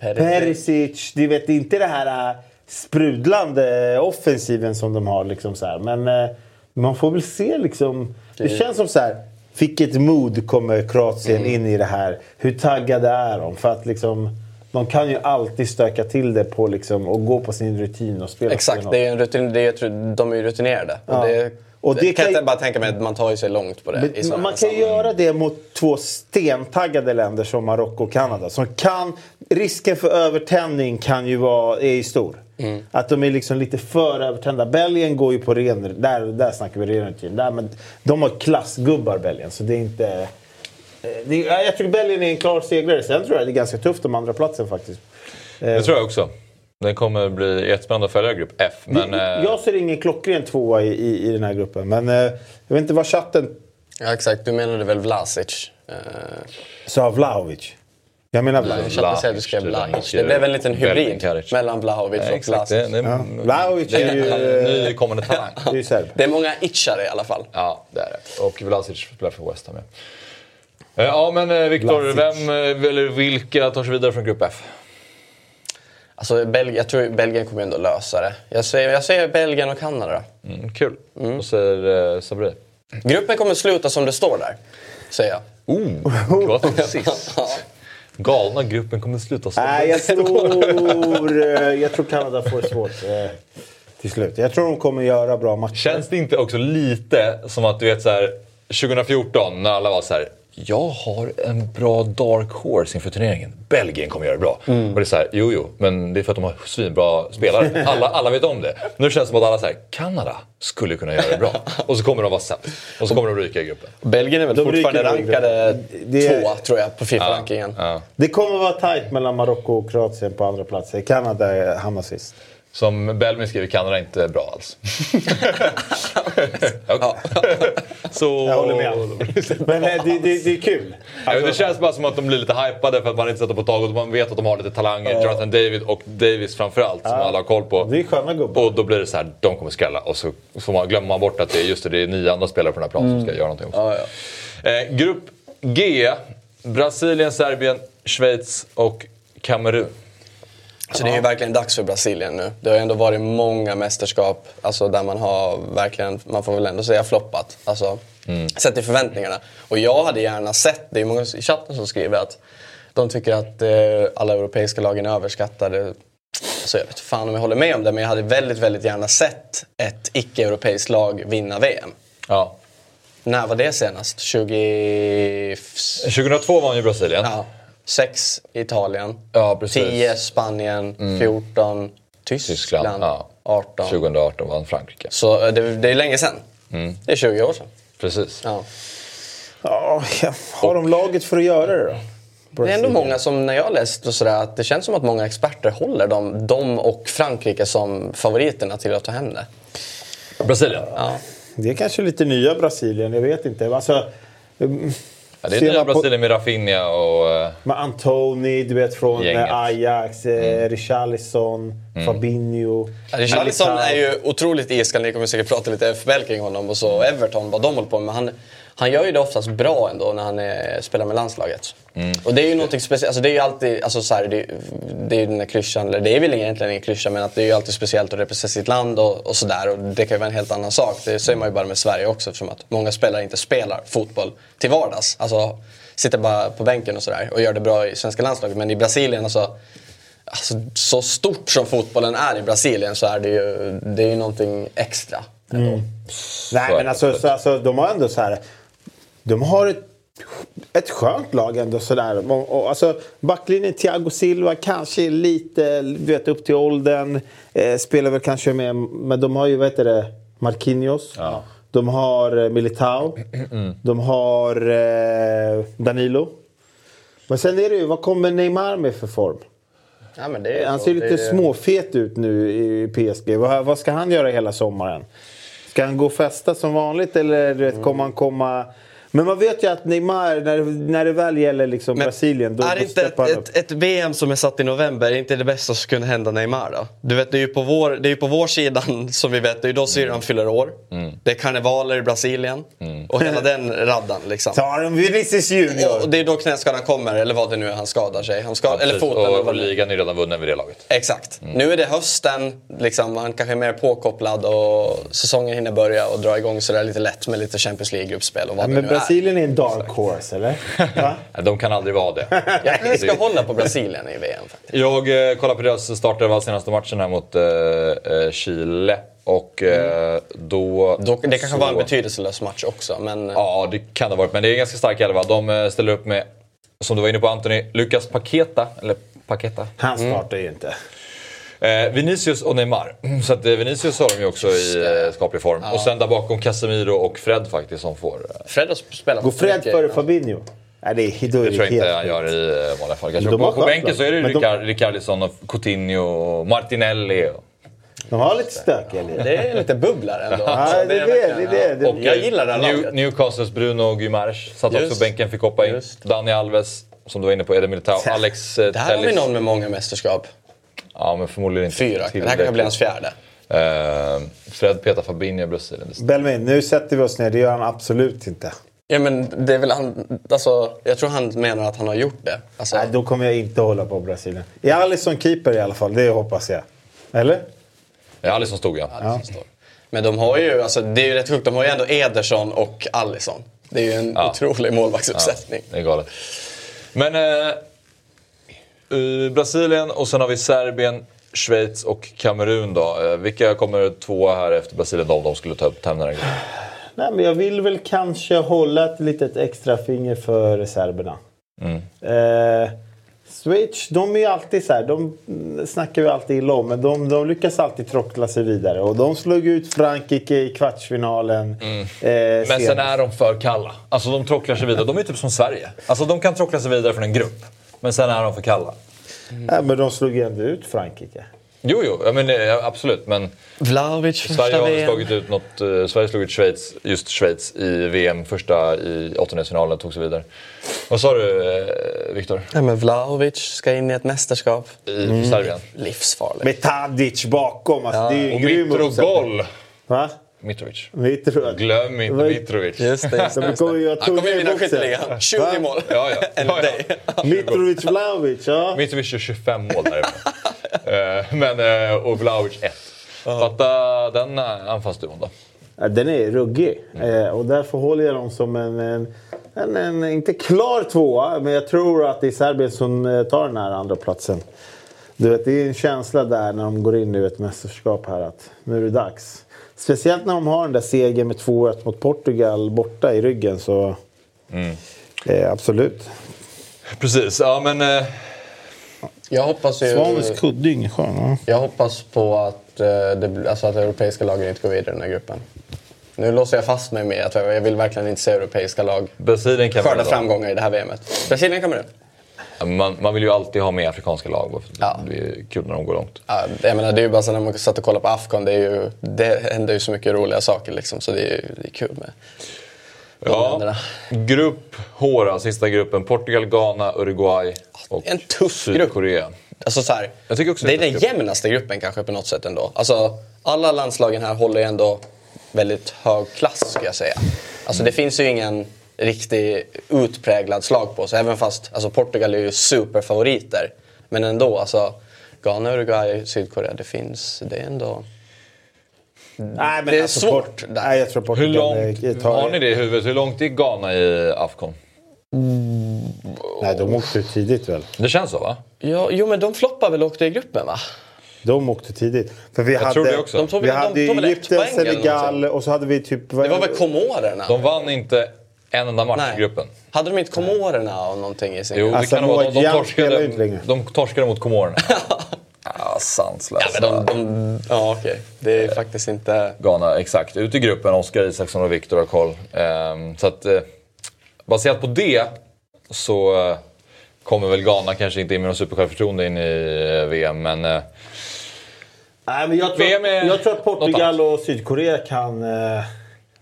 Perisic. Du vet, inte det här äh, sprudlande offensiven som de har. Liksom så här. Men äh, man får väl se liksom. Det känns som så här. Vilket mod kommer Kroatien Mm. in i det här? Hur taggade är de? För att liksom, de kan ju alltid stöka till det på liksom, och gå på sin rutin och spela Exakt, det är en rutin, det är, de är ju rutinerade. Ja. Och det, Och det, det kan jag inte bara tänka mig att man tar ju sig långt på det. Men man kan ju göra det mot två stentaggade länder som Marocko och Kanada. Som kan, risken för övertändning kan ju vara, är ju stor. Mm. Att de är liksom lite för övertända. Belgien går ju på ren... Där, där snackar vi ren rutin. Där, men de har klassgubbar Belgien, så det är inte... eh, Det är, jag tycker Belgien är en klar segrare. Sen tror jag det är ganska tufft om andra platsen faktiskt. Det tror jag också. Det kommer bli jättespännande att följa grupp F. Men, eh, Jag ser ingen klockren tvåa i, i, i den här gruppen. Men eh, jag vet inte vad chatten Ja exakt, du menade väl Vlasic? Uh, sa. Vlahovic. Jag menar Vlahovic. chatten säger att du skrev Vlahic. Det blev en liten hybrid mellan Vlahovic och. Vlasic. Det, det, Ja. Vlahovic det är ju... är en eh, ny kommande talang. Det är ju serb. Det är många itchare i alla fall. Ja, det är det. Och Vlasic spelar för West Ham. ja. Eh, Ja, men eh, Viktor, vem eh, eller vilka tar sig vidare från grupp F? Alltså, jag tror Belgien kommer ändå lösa det. Jag säger, jag säger Belgien och Kanada då. Mm, kul. Vad säger eh, Sabri? Gruppen kommer sluta som det står där, säger jag. Oh, Kroatien sist. Galna gruppen kommer sluta så. Nej, jag tror, eh, jag tror Kanada får svårt eh, till slut. Jag tror de kommer göra bra matcher. Känns det inte också lite som att du vet så här 2014 när alla var så här. Jag har en bra dark horse inför turneringen. Belgien kommer göra det bra. Och det är så här, jo jo, men det är för att de har svinbra spelare. Alla, alla vet om det. Nu känns det som att alla säger Kanada skulle kunna göra det bra. Och så kommer de vara sämst. Och så kommer de ryka i gruppen. Belgien är väl De fortfarande rankade. Det är- två, tror jag, på Fifa-rankingen. Ja. Det kommer vara tajt mellan Marocko och Kroatien på andra platser. Kanada hamnar sist. Som Belmin skriver, Kanada är inte bra alls. ja. Så... Jag håller med. Men eh, det, det, det är kul. Ja, Alltså, det känns bara som att de blir lite hypade för att man inte sett dem på ett tag och man vet att de har lite talanger. Jonathan David och Davis framförallt som alla har koll på. det är sköna gubbar. Och då blir det så här, de kommer skrälla. Och så får man, glömmer man bort att det är just det, det är nio andra spelare på den här planen som ska göra någonting också. Ja, ja. Eh, grupp G. Brasilien, Serbien, Schweiz och Kamerun. Så det är ju verkligen dags för Brasilien nu. Det har ju ändå varit många mästerskap alltså där man har verkligen, man får väl ändå säga floppat. Alltså, Sett till förväntningarna. Och jag hade gärna sett, det är många i chatten som skriver att de tycker att eh, alla europeiska lagen är överskattade. Så jag vet fan om jag håller med om det, men jag hade väldigt, väldigt gärna sett ett icke-europeiskt lag vinna VM. Ja. När var det senast? 20... 2002 vann ju Brasilien. Ja, 6 Italien. Ja, precis. Mm. 10 Spanien. 14 Tyskland. Tyskland, ja. 18. 2018 vann Frankrike. Så eh, det, det är länge sedan. Mm. Det är 20 år sedan. Precis. Ja. Ja, har de laget för att göra det då? Det är ändå många som, när jag har läst och sådär, att det känns som att många experter håller dem, dem och Frankrike som favoriterna till att ta hem det. Brasilien. Ja. Det är kanske lite nya Brasilien, jag vet inte. Alltså, mm, Ja, det är nya Brasilien med Rafinha och... eh, Med Antoni, du vet från Gänget. eh, Ajax, eh, Richarlison, Fabinho. Ja, Richarlison är ju otroligt iskall, ni kommer säkert prata lite FBL kring honom och så Everton, vad de håller på med. Han, han gör ju det oftast bra ändå när han är, spelar med landslaget. Och det är ju någonting speciellt, alltså det är ju alltid, alltså så här, det, det är ju den där klyschan, eller det är väl egentligen ingen klyscha men att det är ju alltid speciellt att representera sitt land och, och sådär. Och det kan ju vara en helt annan sak. Det säger man ju bara med Sverige också eftersom att många spelare inte spelar fotboll till vardags. Alltså sitter bara på bänken och sådär och gör det bra i svenska landslaget. Men i Brasilien alltså Alltså, så stort som fotbollen är i Brasilien så är det ju, det är ju någonting extra. ändå. Nej, men alltså, så, alltså, de har ändå så här... De har ett, ett skönt lag ändå sådär. Och, och, alltså, backlinjen Thiago Silva kanske är lite, du vet upp till åldern. Eh, spelar väl kanske med, men de har ju, vad heter det, Marquinhos. De har eh, Militao. De har eh, Danilo. Men sen är det ju, vad kommer Neymar med för form? Ja, men det är Han så. ser Det lite är- småfet ut nu i PSG. Vad, vad ska han göra hela sommaren? Ska han gå och festa som vanligt eller du vet, kommer han komma... Men man vet ju att Neymar, när, när det väl gäller liksom Men Brasilien, då, är då inte ett, ett, ett VM som är satt i november är inte det bästa som kunde hända Neymar då? Du vet, det är ju på vår, det är ju på vår sidan som vi vet, det är ju då Syrien fyller år. Det är karnevaler i Brasilien. Och hela den raddan liksom. Tar en Vinicius Junior! Och det är då knäskadan kommer, eller vad det nu är han skadar sig. Han skadar, eller precis. foten. eller och, och det är. ligan är redan vunnen vid det laget. Exakt. Nu är det hösten, liksom, han kanske är mer påkopplad och säsongen hinner börja och dra igång sådär lite lätt med lite Champions League-gruppspel och vad Ja, det nu Brasilien är en dark horse, eller? Va? Nej, De kan aldrig vara det. Jag ska hålla på Brasilien i VM faktiskt. Jag eh, kollade på deras startelva senaste matchen här mot eh, eh, Chile. Och eh, då... Då, det kanske så- var en betydelselös match också, men... Ja, det kan det ha varit. Men det är en ganska stark elva. De eh, ställer upp med, som du var inne på Anthony, Lucas Paqueta. Eller Paqueta. Han startar ju inte. Eh, Vinicius och Neymar. Så att, eh, Vinicius har de ju också i eh, skaplig form. Och sen där bakom Casemiro och Fred faktiskt som får... Eh, Fred har spelat Går Fred före Fabinho? Nej, det är, då är det tror jag inte han gör i eh, vanliga fall. Kanske. På, på bänken så är det ju Men de- Ricard, Ricardisson och Coutinho och Martinelli. Och, De har lite stökiga liv. Det är lite bubblar ändå. Ja, det är det. det, är det. och Jag gillar det här New, laget. Newcastles Bruno Guimaraes satt också på bänken, fick hoppa in. Dani Alves, som du var inne på, Eder Militao. Alex eh, Där har vi någon med många mästerskap. Ja, men förmodligen inte Fyra. Det här kanske blir hans fjärde. Eh, Fred Peter Fabinho, Brasilien. Det Belmin, nu sätter vi oss ner. Det gör han absolut inte. Ja men det är väl han, alltså, jag tror han menar att han har gjort det. Alltså, Nej, då kommer jag inte hålla på Brasilien. Är Alisson keeper i alla fall? Det hoppas jag. Eller? Ja, Alisson stod ja. ja. står. Men de har ju, alltså, det är ju rätt sjukt, de har ju ändå Ederson och Allison. Det är ju en Ja. otrolig målvaktsuppsättning. Det är galet. Men eh, Brasilien och sen har vi Serbien, Schweiz och Kamerun då. Eh, vilka kommer tvåa här efter Brasilien då, om de skulle ta upp gruppen? Nej, men jag vill väl kanske hålla ett litet extra finger för serberna. Eh, Schweiz, de är ju alltid så här. De snackar vi alltid illa om, men de, de lyckas alltid trockla sig vidare. Och de slog ut Frankrike i kvartsfinalen. Eh, Men sen är de för kalla. Alltså de trocklar sig vidare. De är typ som Sverige. Alltså de kan trockla sig vidare från en grupp. Men sen är de för kalla. Nej, men de slog ju ändå ut Frankrike. Jo, jo, ja, men, eh, absolut. Men Vlahovic första Sverige har VM. slagit ut något, eh, Sverige slog ut Schweiz, just Schweiz i VM första i åttondelsfinalen tog sig vidare. Vad sa du eh, Viktor? Ja, men Vlahovic ska in i ett mästerskap. I Serbien? Livsfarligt. Med Tadic bakom. Alltså, det är ju en Och grym. Mitrogol! Mitrovic. Mitrovic. Glöm inte Vad- Mitrovic. Just det. Just det, De just kommer det. Han kommer ju vinna skytteligan. 20 Va? mål. Ja, ja. Ja, ja. dig. Mitrovic, Vlahovic. Ja. Mitrovic gör 25 mål därifrån. Eh, Men, eh, och Vlahovic 1. Fatta den eh, anfallsduon då. Den är ruggig. Eh, och därför håller jag dem som en, en, en, en, inte klar tvåa, men jag tror att det är Serbien som tar den här andra platsen. Du vet, det är en känsla där när de går in i ett mästerskap här att nu är det dags. Speciellt när de har den där segern med 2-1 mot Portugal borta i ryggen så... Eh, absolut. Precis, ja men... eh, Jag hoppas ju... Svanens kudde är ingen skön. Ja. Jag hoppas på att, eh, det, alltså att europeiska lagen inte går vidare i den här gruppen. Nu låser jag fast mig med att jag vill verkligen inte se europeiska lag Brasilien skörda framgångar i det här VMet. Brasilien kommer det. Man, man vill ju alltid ha med afrikanska lag. Ja. Det är kul när de går långt. Ja, jag menar, det är ju bara så när man satt och kollade på Afghan, det, är ju, det händer ju så mycket roliga saker liksom, så det är, ju- det är kul med Ja, länderna. grupp H då, sista gruppen. Portugal, Ghana, Uruguay och En tuff grupp. Sydkorea. Alltså så här, Jag tycker också det är den en tuff jämnaste gruppen kanske på något sätt ändå. Alltså, alla landslagen här håller ju ändå väldigt hög klass skulle jag säga. Alltså det finns ju ingen riktig utpräglad slag på sig. Även fast alltså, Portugal är ju superfavoriter. Men ändå, alltså Ghana, Uruguay, Sydkorea, det finns, det är ändå... Nej, men Det är alltså, svårt. Nej, jag tror Hur Portugal långt, eh, tar- har ni det i huvudet? Hur långt är Ghana i Afcon? Nej, de åkte tidigt väl? Det känns så va? Ja, jo men de floppar väl och åkte i gruppen va? De åkte tidigt. För vi hade, tror det också. De tog vi de hade väl ett Egypten, Senegal och så hade vi typ... Det var väl Komorerna? De vann inte en enda match i gruppen. Hade de inte Komorerna och någonting i sin Jo, Alltså, kan vara. De, de, torskade, de torskade mot Komorerna. ja, sanslösa. Ja, de, de, ja okej. Det är faktiskt inte... Ghana, exakt. Ut i gruppen, Oskar Isaksson och Viktor har koll. Ehm, så att, eh, baserat på det så eh, kommer väl Ghana kanske inte in med något supersjälvförtroende in i eh, VM, men eh, Nej, men jag, tror, VM är jag tror att Portugal och Sydkorea kan...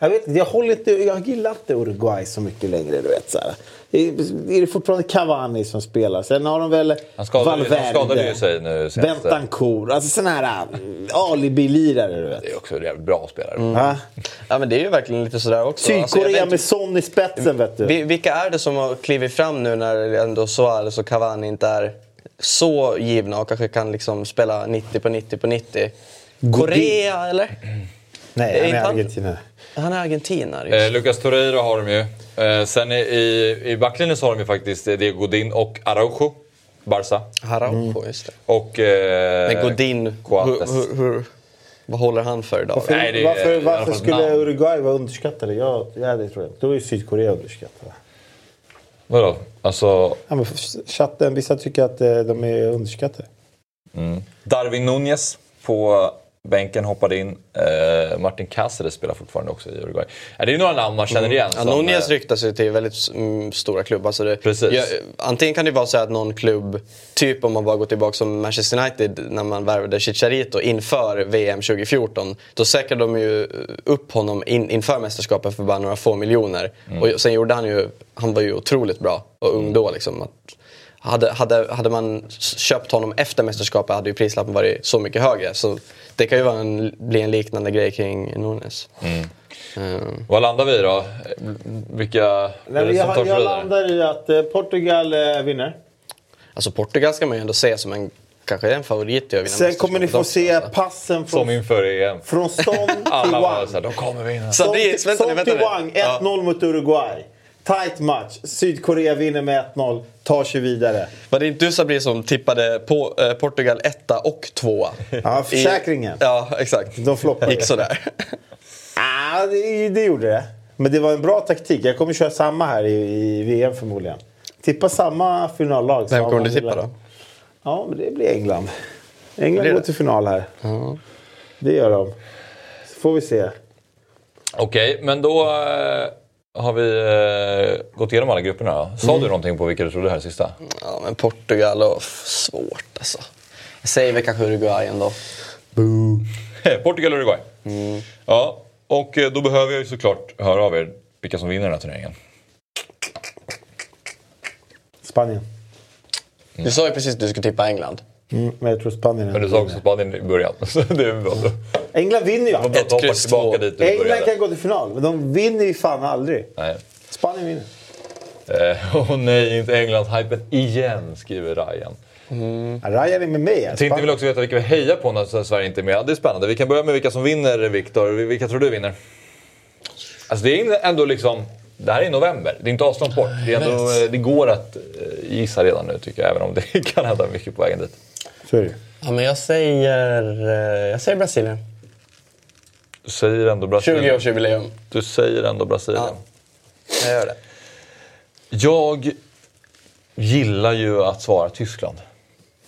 Jag vet inte, jag, håller inte, jag gillar inte Uruguay så mycket längre. Du vet, så här. Det är, det fortfarande Cavani som spelar? Sen har de väl han skadade, Valverde, han skadade ju sig nu senast. Bentancourt. Alltså sådana här mm, alibi-lirare, du vet. Det är också en jävligt bra spelare. Va? Ja men det är ju verkligen lite sådär också. Alltså, Sydkorea vet med Son i spetsen, vet du. Vi- Vilka är det som har klivit fram nu när ändå Suarez och Cavani inte är så givna och kanske kan liksom spela 90 på 90 på 90? Korea eller? Nej, är han är han- argentinare. Han är argentinare. Eh, Lucas Torreira har de ju. Eh, sen i, i, i backlinjen så har de ju faktiskt Diego Godin och Araujo. Barca. Araujo, just det. Och... Eh, Men Godin, Coates. hur, hur, vad håller han för idag? Varför, Nej, det är- varför, varför skulle namn. Uruguay vara underskattade? Ja, ja, det tror jag. Då är Sydkorea underskattade. Vadå? Alltså, Ja, men chatten, vissa tycker att eh, de är underskattade. Darwin Nunez på bänken hoppade in. Eh, Martin Cáceres spelar fortfarande också i Uruguay. Eh, det är några namn man känner igen. Ja, som, Nunez eh, ryktas ju till väldigt mm, stora klubbar. Alltså det, Precis. Ja, antingen kan det vara så att någon klubb, typ om man bara går tillbaka som Manchester United när man värvade Chicharito inför VM 2014. Då säkrade de ju upp honom in, inför mästerskapet för bara några få miljoner. Mm. Och sen gjorde han ju, han var ju otroligt bra och ung då liksom. Att, hade, hade, hade man köpt honom efter mästerskapet hade ju prislappen varit så mycket högre. Så det kan ju vara en, bli en liknande grej kring Nunes. Mm. Mm. Vad landar vi då? Vilka Nej, är som jag, jag landar i att eh, Portugal eh, vinner. Alltså Portugal ska man ju ändå se som en, kanske en favorit till att vinna Sen kommer ni få se alltså. passen Som från, inför EM. från Son till Wang. såhär, de kommer vinna. Så Son det är- till- vänta Son vänta till. Wang, 1-0 Ja. mot Uruguay. Tight match. Sydkorea vinner med 1-0, tar sig vidare. Var det inte du Sabri som tippade på eh, Portugal etta och tvåa? Ja, försäkringen. I, ja, exakt. De floppade. Gick sådär. Ah, det, det gjorde det. Men det var en bra taktik. Jag kommer köra samma här i, i VM förmodligen. Tippa samma finallag. Vem kommer du tippa då? Ja, men det blir England. England Blir går det? till final här. Det gör de. Så får vi se. Okej, men då eh, har vi eh, gått igenom alla grupperna. Sa Mm. du någonting på vilka du trodde här sista? Ja, men Portugal och svårt alltså. Jag säger väl kanske Uruguay ändå. Boo. Portugal och Uruguay. Ja, och eh, då behöver jag ju såklart höra av er vilka som vinner den här turneringen. Spanien. Du sa ju precis att du skulle tippa England. Mm, men jag tror Spanien är Men du sa också Spanien i början. Så det är bra. England vinner ju alltid. hoppa kryss två. England kan gå till final, men de vinner ju fan aldrig. Nej. Spanien vinner. Eh, Åh nej, inte Englands-hypen igen, skriver Ryan. Ja, Ryan är med mig. här. Tänkte vill också veta vilka vi hejar på när Sverige inte är med. Ja, det är spännande. Vi kan börja med vilka som vinner, Viktor. Vilka tror du vinner? Alltså det är ändå liksom... Det här är november. Det är inte avstånd bort. Det, är ändå, det går att eh, gissa redan nu tycker jag, även om det kan hända mycket på vägen dit. Så är det. Ja, men jag säger, eh, jag säger Brasilien. Du säger ändå Brasilien. 20-årsjubileum. Du säger ändå Brasilien. Ja. Jag gör det. Jag gillar ju att svara Tyskland.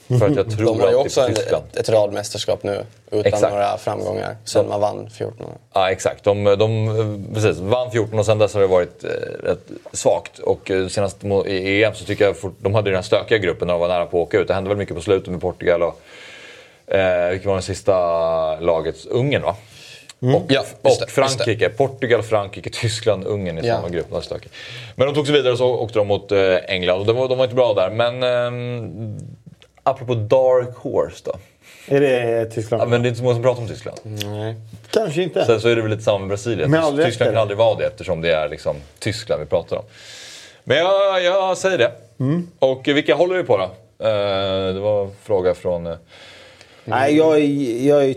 För att jag tror De har ju också en, ett, ett radmästerskap nu utan Exakt. några framgångar sen man vann 14 år. Ja, exakt. De, de precis, vann 14 och sen dess har det varit eh, rätt svagt. Och eh, senast i EM så tycker jag fort, de hade den här stökiga gruppen när de var nära på att åka ut. Det hände väl mycket på slutet med Portugal och eh, vilket var den sista laget? Ungern va? Och, Mm. Ja, just det, och just Frankrike. Portugal, Frankrike, Tyskland, Ungern i Ja. samma grupp. Det. Men de tog sig vidare och så åkte de mot eh, England och de var, de var inte bra där. Men ehm, apropå Dark Horse då. Är det Tyskland? Ja, men det är inte så många som pratar om Tyskland. Nej. Kanske inte. Sen så är det väl lite samma med Brasilien. Rätt Tyskland kan aldrig vara det eftersom det är liksom Tyskland vi pratar om. Men jag, jag säger det. Mm. Och vilka håller vi på då? Eh, det var en fråga från... eh, Nej, jag jag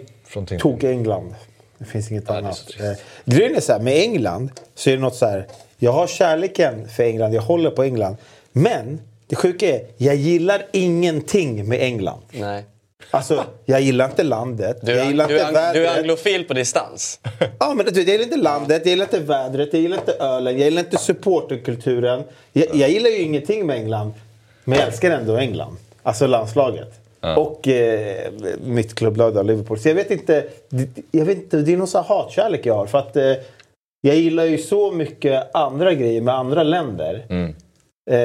tog England. Det finns inget är annat. Eh, Grejen är så här, med England så är det något så här. Jag har kärleken för England, jag håller på England. Men det sjuka är, jag gillar ingenting med England. Nej. Alltså, jag gillar inte landet, Du, jag är, gillar du, inte vädret. du är anglofil på distans. Ja, men jag gillar inte landet, jag gillar inte vädret, jag gillar inte ölen, jag gillar inte supporterkulturen. Jag, jag gillar ju ingenting med England, men jag älskar ändå England. Alltså landslaget. Och eh, mitt klubblag då, Liverpool. Så jag vet inte, det, jag vet inte, det är någon sån här hatkärlek jag har. För att eh, jag gillar ju så mycket andra grejer med andra länder. Eh,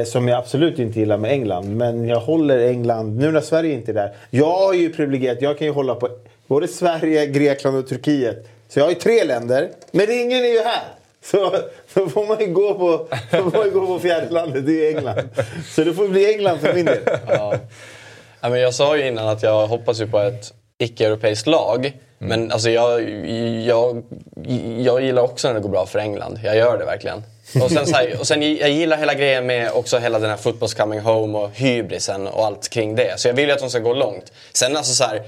som jag absolut inte gillar med England. Men jag håller England, nu när Sverige inte är där. Jag har ju privilegiet, jag kan ju hålla på både Sverige, Grekland och Turkiet. Så jag har ju tre länder, men ingen är ju här. Så då får man ju gå på, får man gå på fjärde landet, det är England. Så det får bli England för min del. Ja. Ja, men jag sa ju innan att jag hoppas ju på ett icke-europeiskt lag. Men alltså jag, jag, jag gillar också när det går bra för England. Jag gör det verkligen. Och sen, så här, och sen jag gillar hela grejen med också hela den här football's coming home och hybrisen och allt kring det. Så jag vill ju att de ska gå långt. Sen alltså så här,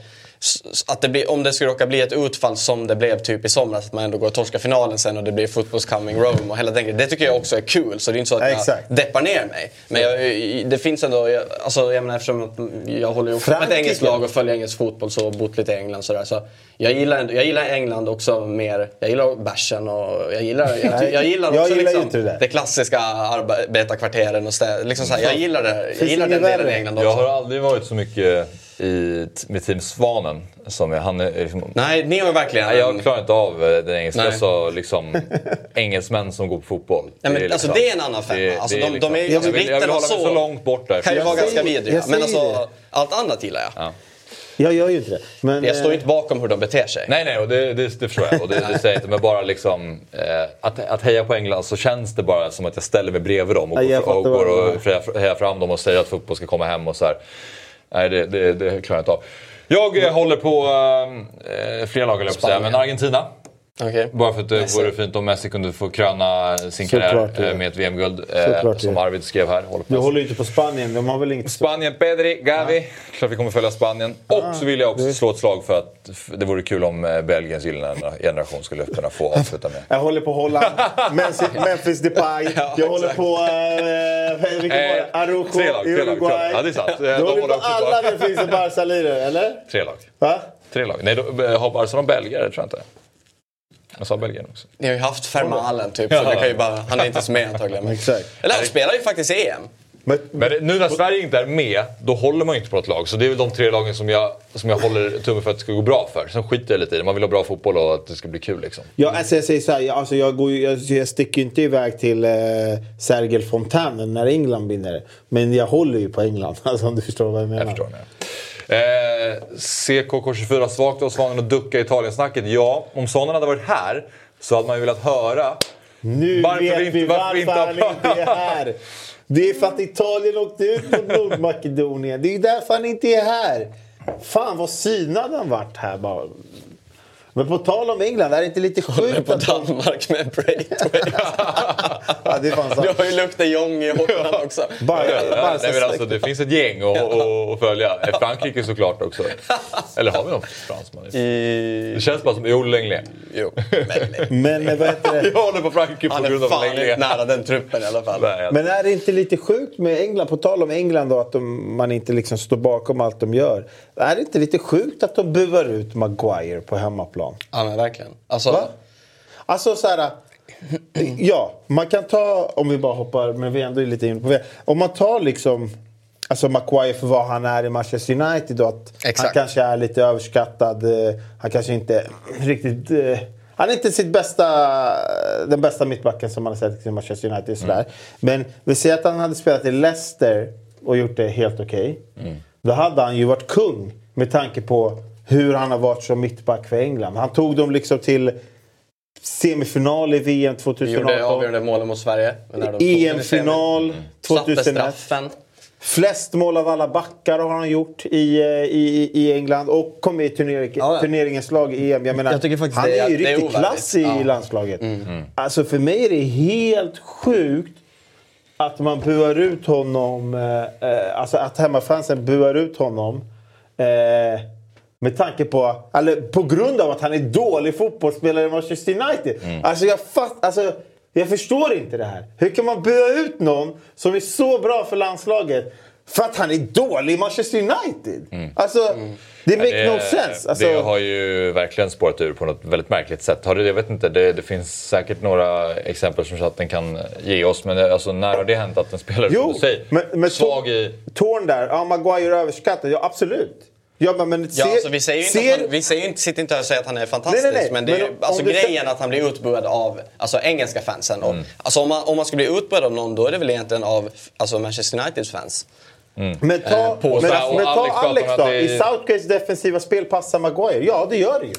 att det blir, om det skulle råka bli ett utfall som det blev typ i somras, att man ändå går och torskar finalen sen och det blir football's coming Rome och hela den. Det tycker jag också är kul. Så det är inte så att Ja, jag exakt. deppar ner mig. Men jag, det finns ändå, jag, alltså, jag menar eftersom att jag håller också på ett engelskt lag och följer engelsk fotboll så bott lite i England sådär. Så jag gillar, ändå- jag gillar England också mer. Jag gillar bärsen och jag gillar, jag, jag gillar jag också gillar ju liksom, inte det det klassiska arbetarkvarteren och stä, liksom så här, Jag gillar det. Jag gillar den delen i England också. Jag har aldrig varit så mycket i, med Team Svanen. Som är, han är, liksom, Nej, ni har verkligen... Nej, jag klarar inte av eh, den engelska. Nej. Så liksom, engelsmän som går på fotboll. Nej, men är alltså, liksom- det är en annan femma. det- Alltså, det är de- de är- liksom- alltså, jag, vill, jag vill britterna hålla mig så- långt bort där. kan ju Jag vara ganska vidriga. jag Men alltså, det. allt annat gillar jag. Ja. Jag gör ju inte det. Men, Jag står ju eh, inte bakom hur de beter sig. Nej, nej, och det, det, det förstår jag. Och det, det säger jag inte. Men bara liksom, eh, att, att heja på England så känns det bara som att jag ställer mig bredvid dem och, jag och, menar. och hejar- hejar fram dem och säger att fotboll ska komma hem och så här. Nej, det, det, det klarar jag inte av. Jag eh, håller på eh, flera lag, men Argentina. Okej. Bara för att det Messi. vore fint om Messi kunde få kröna sin Såklart karriär det. eh, med ett VM-guld. Såklart Eh, det. som Arvid skrev här. Håller Du håller ju inte på Spanien, de har väl inget... Spanien, Pedri, Gavi. Klart vi kommer följa Spanien. Och så vill jag också slå ett slag för att det vore kul om eh, Belgiens gyllene generation skulle kunna få avsluta med. Jag håller på Holland, Memphis- Memphis Depay. Ja, jag håller på... Eh, vilken var det? Araujo tre lag, i tre lag, Uruguay. Ja, det är sant. Du de håller på alla det finns en Barca-lirare, eller? Tre lag. Va? Tre lag. Nej, då, har Barcelona belgare? tror jag inte. Jag sa Belgien också. Ni har ju haft Fermalen typ, så det kan ju bara, han är inte ens med antagligen. Men- Exakt. Eller han spelar ju faktiskt EM. Men, Men det- nu när Sverige inte är med, då håller man ju inte på ett lag. Så det är väl de tre lagen som jag, som jag håller tummen för att det ska gå bra för. Sen skiter jag lite i det. Man vill ha bra fotboll och att det ska bli kul liksom. Ja, alltså jag säger så här, alltså jag, går, jag, jag sticker ju inte iväg till eh, Sergel Fontanen när England vinner. Men jag håller ju på England, alltså om du förstår vad jag menar. Jag förstår det. Eh, CKK24 svagt av Svanen och ducka Italiensnacket. Ja, om Sonen hade varit här så hade man ju velat höra Nu Varför vet vi inte- vi varför varför, inte han inte är här. Det är för att Italien åkte ut mot Nordmakedonien. Det är därför han inte är här. Fan vad synad han vart här bara. Men på tal om England, är det inte lite sjukt På att de... Danmark med Braithwaite. Ja, det är fan Du har ju luktat Jong i håren också. Bara, Ja, bara nej, men alltså, det finns ett gäng att, följa. Frankrike såklart också. Eller har vi någon fransman? Det känns bara som... Jo, Lenglet. Jo, men Men vad heter det? Jag håller på Frankrike på han grund är av fan inte Lenglet. nära den truppen i alla fall. Nej, Men är det inte lite sjukt med England, på tal om England då, att de, man inte liksom står bakom allt de gör. Är det inte lite sjukt att de buar ut Maguire på hemmaplan? Ja men verkligen. Alltså, Va? Alltså så här... Ja, man kan ta, om vi bara hoppar, men vi är ändå lite inne på det. Om man tar liksom, alltså Maguire för vad han är i Manchester United och att han kanske är lite överskattad. eh, Han kanske inte riktigt... eh, Han är inte sitt bästa, den bästa mittbacken som man har sett i Manchester United. Sådär. Men vi säger att han hade spelat i Leicester och gjort det helt okej. Då hade han ju varit kung med tanke på hur han har varit som mittback för England. Han tog dem liksom till semifinal i VM vi 2018. gjorde avgörande målen mot Sverige. i EM-final. Satte 2001. straffen. Flest mål av alla backar har han gjort i, eh, i, i England och kom med i turnering, Ja, ja. turneringens lag i EM. Jag menar, Jag tycker faktiskt han det är ju ovärdigt. klass i Ja. landslaget. Alltså för mig är det helt sjukt att man buar ut honom. Eh, eh, alltså att hemmafansen buar ut honom. Eh, med tanke på, eller på grund av att han är dålig fotbollsspelare i Manchester United. Alltså jag fatt, alltså jag förstår inte det här. Hur kan man bua ut någon som är så bra för landslaget för att han är dålig i Manchester United? Alltså, det makes no sense. Alltså, det har ju verkligen spårat ur på något väldigt märkligt sätt. Har det, jag vet inte, det, det finns säkert några exempel som chatten kan ge oss. Men alltså, när har det hänt att en spelare som Jo, du säger, men, men svag i... Torn där, ja Maguire överskattad, ja absolut. Ja, men, men Ja, ser- alltså, vi säger inte ser- att han, vi säger ju inte, sitter inte här och säger att han är fantastisk. Nej, nej, nej. Men det Men om- alltså, om du grejen säger- att han blir utbuad av alltså, engelska fansen. Och, Mm. alltså, om, man, om man ska bli utbuad av någon då är det väl egentligen av alltså, Manchester Uniteds fans. Men ta, Eh, men, men ta Alex Alex då. det I Southgates defensiva spel passar Maguire. Ja, det gör det ju.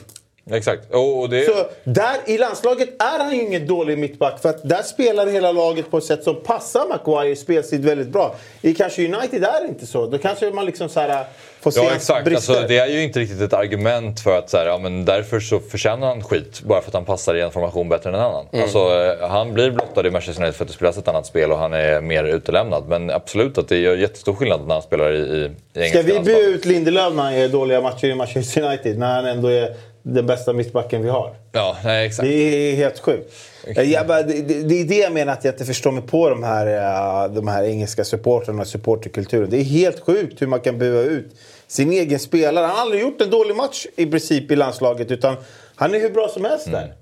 Exakt. Och, det, Så där, I landslaget är han ju ingen dålig mittback. För att där spelar hela laget på ett sätt som passar Maguire spelstil väldigt bra. I kanske United är det inte så. Då kanske man liksom så här, får se Ja exakt, brister. alltså, det är ju inte riktigt ett argument för att så här, ja, men därför så förtjänar han skit bara för att han passar i en formation bättre än en annan. Mm. Alltså, eh, han blir blottad i Manchester United för att det spelas ett annat spel och han är mer utelämnad. Men absolut att det gör jättestor skillnad när han spelar i, i, i engelska Ska vi bjuda ut Lindelöf när han gör dåliga matcher i Manchester United? När han ändå är den bästa mittbacken vi har. Ja, nej exakt. Det är helt sjukt. Jag bara, det, det är det jag menar att jag inte förstår mig på de här, eh, de här engelska supportrarna och supporterkulturen. Det är helt sjukt hur man kan bua ut sin egen spelare. Han har aldrig gjort en dålig match i princip i landslaget utan han är hur bra som helst där.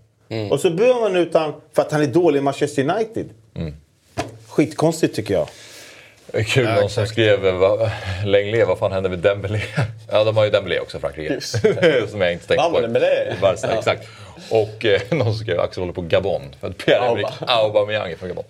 Och så buar man ut honom för att han är dålig i Manchester United. Skitkonstigt tycker jag. Det är Kul, någon som skrev Lenglet, vad fan hände med Dembélé? Ja, de har ju Dembélé också, Frankrike. som jag inte tänkt Vann på. Dembélé? Barca, Ja. exakt. Och eh, någon som skrev Axel håller på Gabon. För att Pierre-Emerick Aubameyang är från Gabon.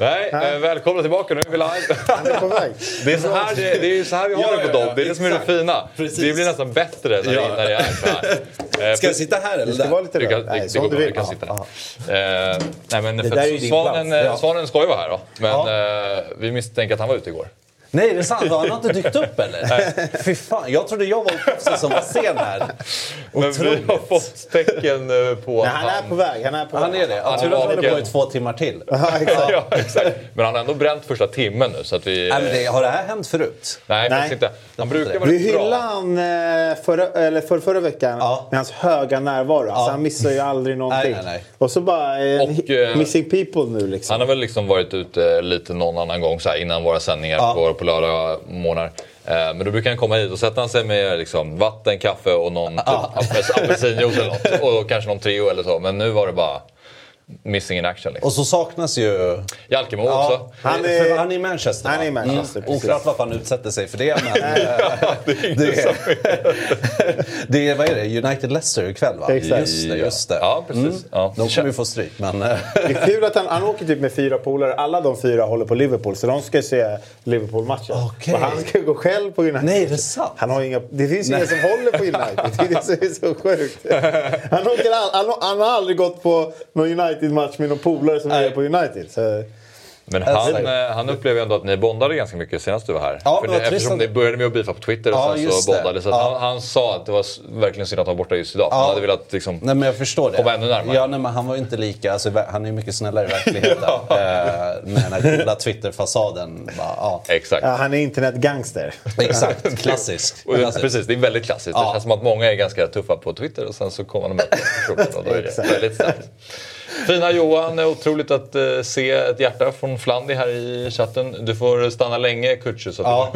Nej, eh, välkomna tillbaka. Nu är vi live. Är. Det är så här, det, det är så här vi har Ja, det på Dobb. Det är det som är det fina. Precis. Det blir nästan bättre när, Ja. det, när det är så här. Eh, Ska för- jag sitta här eller Det ska vara där? lite du kan. Nej, det, går du bra, vill. du kan Ja, sitta där. Eh, nej, men för svanen, eh, svanen ska ju vara här då. Men eh, vi misstänker att han var ute igår. Nej, det är sant. Han har inte dykt upp eller? Fy fan, jag trodde jag var proffset som var sen här. Men vi har fått tecken eh, på Nej, att han är på väg. Han är på Han väg. är det. Han Jag tror att han håller på i två timmar till. Ja, exakt. Ja, exakt. Men han har ändå bränt första timmen nu. Så att vi, Nej, men det, har det här hänt förut? Nej, faktiskt inte. Han brukar vara Vi hyllade han eh, förra, eller för, förra veckan Ja. med hans höga närvaro. Alltså, Ja. han missar ju aldrig någonting. Nej, nej, nej. Och så bara eh, Och, eh, missing people nu liksom. Han har väl liksom varit ute lite någon annan gång så här, innan våra sändningar Ja. på, på lördag morgnar. Eh, Men då brukar han komma hit och sätta han sig med liksom, vatten, kaffe och någon typ, apels- apelsinjuice eller något. Och kanske någon Treo eller så. Men nu var det bara missing in action. Liksom. Och så saknas ju... Jalkemo också. Han är- är, för han är i Manchester Han är i? Manchester, precis. Oklart varför han utsätter sig för det. Men, det, är, det är, vad är det, United Leicester ikväll va? Exakt. Just det, just det. Ja, precis. Ja. De kommer ju få stryk men... Det är kul att han, han åker typ med fyra polare. Alla de fyra håller på Liverpool. Så de ska se Liverpool-matchen. Okej. Och han ska gå själv på United. Nej, är det sant? Han har inga, det finns ingen som håller på United. Det är det som är så sjukt. Han, åker all, han, han har aldrig gått på någon United-match med någon polare som är på United. Så, Men han, eh, han upplever ju ändå att ni bondade ganska mycket senast du var här. Ja, För det eftersom ni började med att beefa på Twitter och Ja, sen så det. bondade. Så Ja. han, han sa att det var verkligen synd att han var borta just idag. Han hade velat liksom... Nej men jag förstår det. Komma ännu närmare. Ja, nej, men han var ju inte lika, alltså, han är ju mycket snällare i verkligheten. eh, med den här goda Twitter-fasaden. Ja. Exakt. ja, han är internetgangster. Exakt, klassisk. Och, klassisk. precis, det är väldigt klassiskt. Det Ja. känns som att många är ganska tuffa på Twitter och sen så kommer de möta personen och då är det Exakt. väldigt snällt. Fina Johan, otroligt att eh, se ett hjärta från Flandi här i chatten. Du får stanna länge att Ja.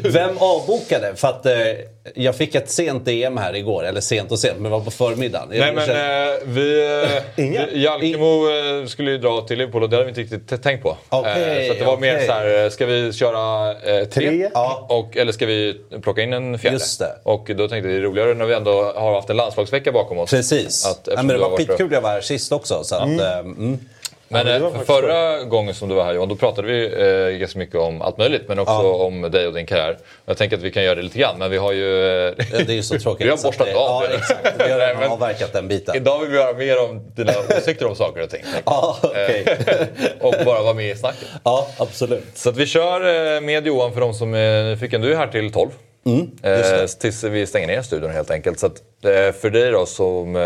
Vem avbokade? För att eh, jag fick ett sent DM här igår, eller sent och sent, men det var på förmiddagen. Jag Nej men kände- eh, vi... Inga? vi- Jalkemo eh, skulle ju dra till Liverpool och det hade vi inte riktigt tänkt på. Eh, så att det var mer okej. så här, eh, ska vi köra eh, tre? Tre? Ja. Och, eller ska vi plocka in en fjärde? Just det. Och då tänkte vi det är roligare när vi ändå har haft en landslagsvecka bakom oss. Precis. Att, ja, men det var skitkul jag var här sist också. Så att, eh, mm. Men, Ja, eh, förra gången som du var här Johan, då pratade vi eh, ganska mycket om allt möjligt. Men också Ja. om dig och din karriär. Jag tänker att vi kan göra det lite grann, men vi har ju... Eh, Det är ju så tråkigt. Vi har så borstat det- av Ja, exakt. Vi har redan avverkat den biten. idag vill vi höra mer om dina åsikter om saker och ting. Ja, okej. och bara vara med i snacket. Ja, absolut. Så att vi kör eh, med Johan för de som är nyfiken. Du är här till 12. Mm, eh, tills vi stänger ner studion helt enkelt. Så att, eh, för dig då som eh,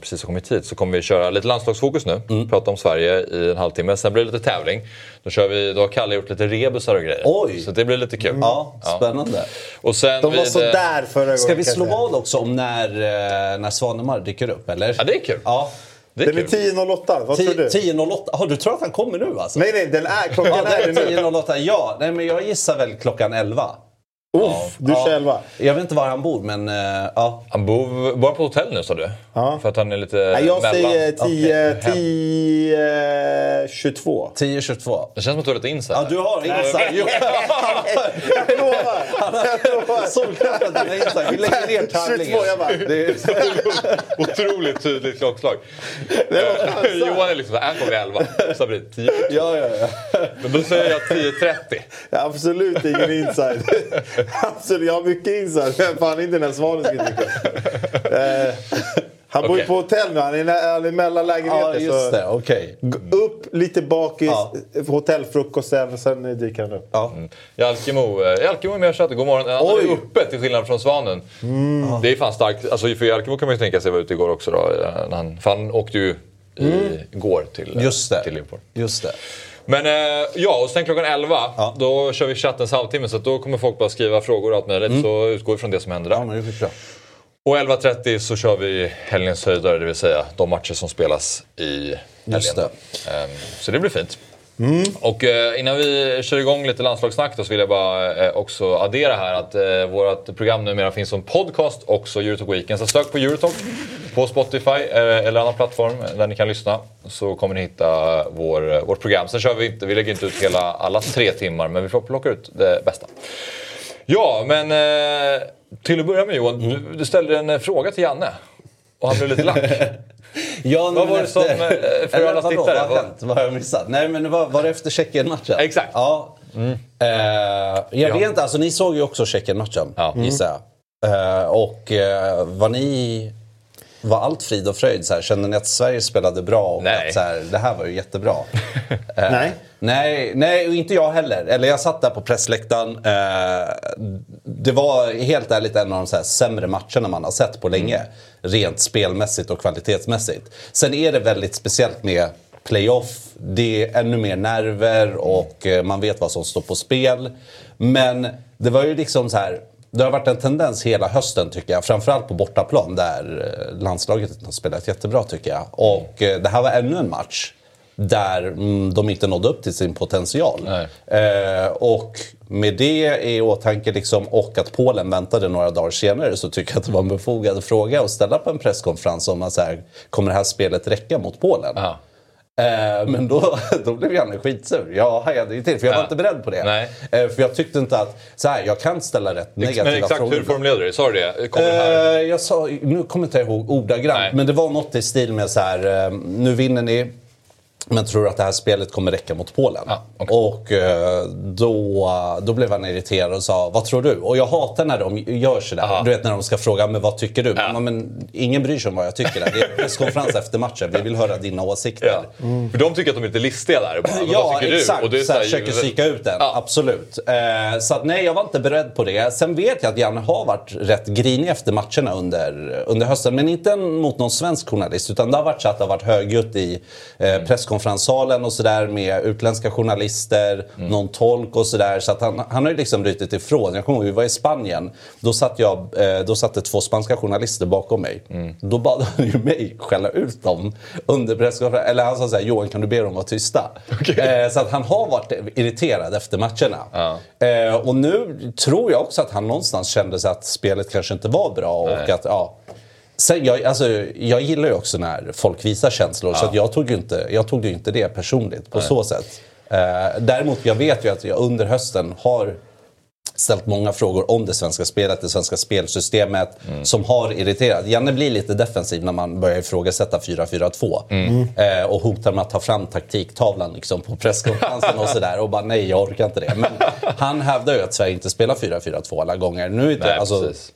precis har kommit hit så kommer vi köra lite landslagsfokus nu. Mm. Prata om Sverige i en halvtimme. Sen blir det lite tävling. Då, kör vi, då har Kalle gjort lite rebusar och grejer. Oj. Så det blir lite kul. Ja, spännande. Och sen De var vid, sådär förra gången. Ska vi slå vad också om när, eh, när Svanemar dyker upp, eller? Ja, det är kul. Ja. Det är Den är kul. 10.08. Vad tror du? 10.08. Har du tror att han kommer nu alltså? Nej, nej, den är, Ja, klockan nu. 10.08. Ja, nej, men jag gissar väl klockan 11. Uff, du Ja. 11. Jag vet inte var han bor, men eh, ja. Han bor bara på hotell nu sa du? Ja. För att han är lite Nej, jag mellan. säger 10, Okej. 10, 22. 10.22. Det känns som att du har lite insight. Ja, du har insight. Jo, Jag lovar! Solklart att du har insight. Vi lägger ner 22, tävlingen. jag bara... Det är, Otroligt tydligt klockslag. Johan är liksom såhär, han kommer vid 11. Så blir det 10. ja, ja, ja. Men då säger jag 10.30. Jag har absolut ingen inside. Absolut, jag har mycket inside. Men fan inte när Svanen ska eh, Han bor ju på hotell nu. Han är, han är mellan lägenheter. ja, just så det. Okej. G- Upp, lite bakis, Ja. hotellfrukosten, sen dyker han upp. Ja. Jalkemo, eh, Jalkemo är med och chatten. God morgon. Han Oj. är uppe till skillnad från Svanen. Det är fan starkt. Alltså för Jalkemo kan man ju tänka sig vara ute igår också då. eh, när Han, för han åkte ju igår till, eh, Just det. till Liverpool. Just det. Men eh, ja, och sen klockan 11 Ja. då kör vi chattens halvtimme. Så då kommer folk bara skriva frågor och allt möjligt. Så utgår vi från det som händer där. Ja, men det är. Och 11.30 så kör vi helgens höjdare, det vill säga de matcher som spelas i helgen. Just det. Ehm, Så det blir fint. Och eh, innan vi kör igång lite landslagssnack då så vill jag bara eh, också addera här att eh, vårt program numera finns som podcast också, Eurotalk Weekend. Så sök på Eurotalk på Spotify eller annan plattform där ni kan lyssna så kommer ni hitta vår, vårt program. Sen kör vi inte, vi lägger inte ut hela alla tre timmar men vi får plocka ut det bästa. Ja, men till att börja med Johan, du, du ställde en fråga till Janne. Och han blev lite lack. Ja, Vad var det som, eh, för alla tittare, Vad vad- har hänt? Vad har jag missat? Nej, men var, var det efter Tjeckien-matchen? Exakt. Ja. Eh, jag Ja. vet inte, alltså ni såg ju också Tjeckien-matchen, Ja. gissar jag. Eh, och eh, var ni... Var allt frid och fröjd? Så här, kände ni att Sverige spelade bra? Och Nej. Att, så här, det här var ju jättebra. Eh, Nej. Nej, nej, inte jag heller. Eller jag satt där på pressläktaren. Eh, det var helt ärligt en av de sämre matcherna man har sett på länge. Rent spelmässigt och kvalitetsmässigt. Sen är det väldigt speciellt med playoff. Det är ännu mer nerver och eh, man vet vad som står på spel. Men det var ju liksom så här. Det har varit en tendens hela hösten tycker jag. Framförallt på bortaplan där eh, landslaget har spelat jättebra tycker jag. Och det här var ännu en match där mm, de inte nådde upp till sin potential. Eh, och med det i åtanke liksom, och att Polen väntade några dagar senare så tycker jag att det var en befogad fråga att ställa på en presskonferens om att så här, kommer det här spelet räcka mot Polen? Ja. Eh, men då, då blev Janne skitsur. Jag hajade ju till för jag var Ja. inte beredd på det. Eh, för jag tyckte inte att, så här, jag kan ställa rätt negativa Men exakt frågor. hur formulerade du det? Sa du det? Kommer här? Eh, jag sa, nu kommer jag inte ihåg ordagrant, Nej. men det var något i stil med så här, eh, nu vinner ni. Men tror att det här spelet kommer räcka mot Polen? Ja, okej. Och eh, då, då blev han irriterad och sa, vad tror du? Och jag hatar när de gör sådär. Aha. Du vet när de ska fråga, men vad tycker du? Ja. Men, men, ingen bryr sig om vad jag tycker. Det är presskonferens efter matchen, vi vill höra dina åsikter. Ja. För de tycker att de är lite listiga där. Bara, Ja, exakt. du? Och det är så här, försöker psyka ut den. Absolut. Eh, så att, nej, jag var inte beredd på det. Sen vet jag att Janne har varit rätt grinig efter matcherna under, under hösten. Men inte mot någon svensk journalist. Utan det har varit så att det har varit högljutt i eh, presskonferenssalen och sådär med utländska journalister, någon tolk och sådär. Så att han, han har ju liksom rytit ifrån. Jag kommer ihåg, vi var i Spanien. Då satt, jag, eh, då satt det två spanska journalister bakom mig. Då bad han ju mig skälla ut dem under presskonferensen. Eller han sa såhär, Johan kan du be dem vara tysta? Eh, så att han har varit irriterad efter matcherna. Ja. Eh, och nu tror jag också att han någonstans kände sig att spelet kanske inte var bra. Och att, ja. Sen, jag, alltså, jag gillar ju också när folk visar känslor. Så att jag, tog ju inte, jag tog ju inte det personligt på så sätt. Eh, däremot jag vet ju att jag under hösten har ställt många frågor om det svenska spelet, det svenska spelsystemet som har irriterat. Janne blir lite defensiv när man börjar ifrågasätta 4-4-2 eh, och hotar med att ta fram taktiktavlan liksom, på presskonferensen och sådär och bara nej, jag orkar inte det. Men han hävdar ju att Sverige inte spelar 4-4-2 alla gånger. Nu är inte, Nej, alltså, precis.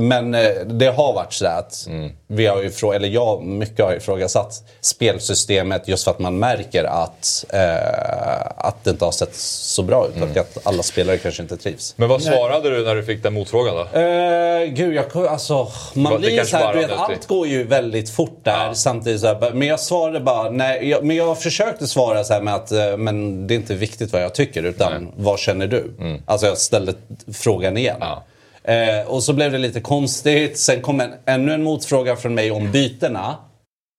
Men eh, det har varit så att Mm. vi har ju, frå- eller jag mycket har ifrågasatt spelsystemet just för att man märker att, eh, att det inte har sett så bra ut Mm. och att alla spelare kanske inte trivs. Men vad svarade du när du fick den motfrågan då? Eh, gud, jag, alltså, man Det blir så här, du vet, allt går ju väldigt fort där samtidigt. Så här, men jag svarade bara, nej, jag, men jag försökte svara så här med att eh, men det är inte viktigt vad jag tycker utan vad känner du? Alltså jag ställde frågan igen. Mm. Ja. Eh, och så blev det lite konstigt. Sen kom en, ännu en motfråga från mig om bytena.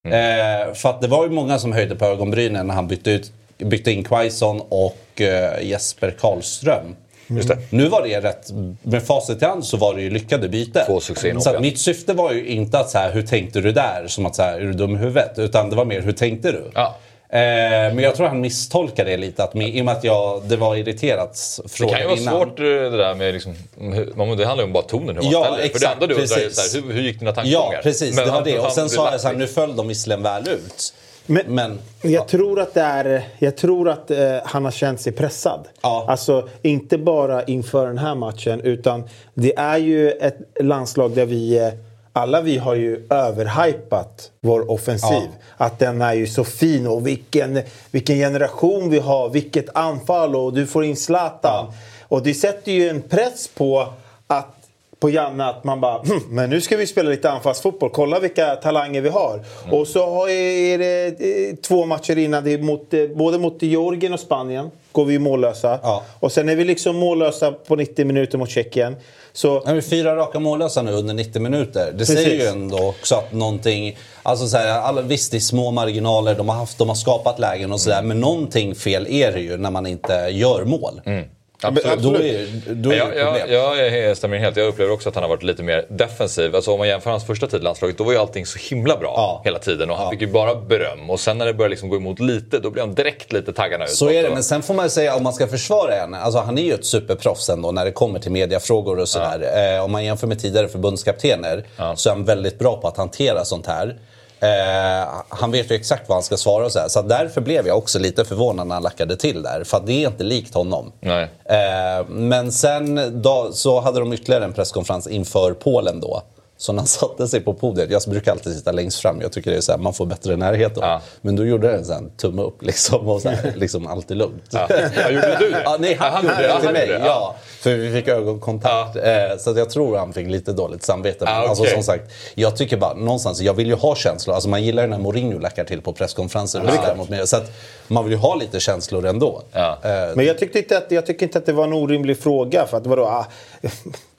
Mm. Eh, för att det var ju många som höjde på ögonbrynen när han bytte, ut, bytte in Quaison och eh, Jesper Karlström. Det. Nu var det rätt, med facit i hand så var det ju lyckade byten. Två succéinhopp, Så mitt syfte var ju inte att så här, hur tänkte du där? Som att så här, är du dum i huvudet? Utan det var mer, hur tänkte du? Ja. Eh, men jag tror han misstolkade det lite. Att med, I och med att jag, det var irriterat Det frågor kan ju vara innan. svårt eh, det där med liksom, hur- man- det handlar ju om bara tonen hur man Ja, ställer det. För det exakt, enda du undrar är precis. så här, hur, hur gick dina tankegångar? Ja, precis. Men det var han- det. Och sen sa jag så här, nu föll de visserligen väl ut. Men- Men, Jag tror att, det är, jag tror att eh, han har känt sig pressad. Ja. Alltså inte bara inför den här matchen utan det är ju ett landslag där vi eh, alla vi har ju överhypat vår offensiv. Ja. Att den är ju så fin och vilken, vilken generation vi har, vilket anfall och du får in Zlatan. Ja. Och det sätter ju en press på att på Janne att man bara hm, men nu ska vi spela lite anfallsfotboll. Kolla vilka talanger vi har. Mm. Och så har, är det eh, två matcher innan. Det mot, eh, både mot Georgien och Spanien går vi mållösa. Ja. Och sen är vi liksom mållösa på 90 minuter mot Tjeckien. Så Nej, fyra raka mållösa nu under 90 minuter. Det Precis. säger ju ändå också att någonting... Alltså så här, alla, visst, det är små marginaler, de har, haft, de har skapat lägen och sådär. Men någonting fel är det ju när man inte gör mål. Absolut. Då är, då är det jag, ett jag, problem. jag, jag stämmer in helt. Jag upplever också att han har varit lite mer defensiv. Alltså om man jämför hans första tid i landslaget, då var ju allting så himla bra Ja. hela tiden. Och han Ja. fick ju bara beröm. Och sen när det började liksom gå emot lite, då blir han direkt lite taggarna ut. Så är det, men sen får man ju säga om man ska försvara henne. Alltså han är ju ett superproffs ändå när det kommer till mediafrågor och sådär. Eh, om man jämför med tidigare förbundskaptener så är han väldigt bra på att hantera sånt här. Eh, han vet ju exakt vad han ska svara och så här. Så därför blev jag också lite förvånad när han lackade till där. För det är inte likt honom. Eh, men sen då, så hade de ytterligare en presskonferens inför Polen då. Så när han satte sig på podiet, jag brukar alltid sitta längst fram, jag tycker det är så här, man får bättre närhet då. Ja. Men då gjorde den en tumme upp liksom och så här, liksom allt är lugnt. Ja. Ja, gjorde du det? Ja, nej, han, Ja, han gjorde det till Han mig. det. Ja. För vi fick ögonkontakt. Eh, så att jag tror han fick lite dåligt samvete. Men okej. alltså, som sagt, jag tycker bara någonstans, jag vill ju ha känslor. Alltså, man gillar ju när Mourinho lackar till på presskonferenser. och sådär mot mig. Så att man vill ju ha lite känslor ändå. Ja. Eh, Men jag tyckte inte att, jag tycker inte att det var en orimlig fråga. För att vadå, ah,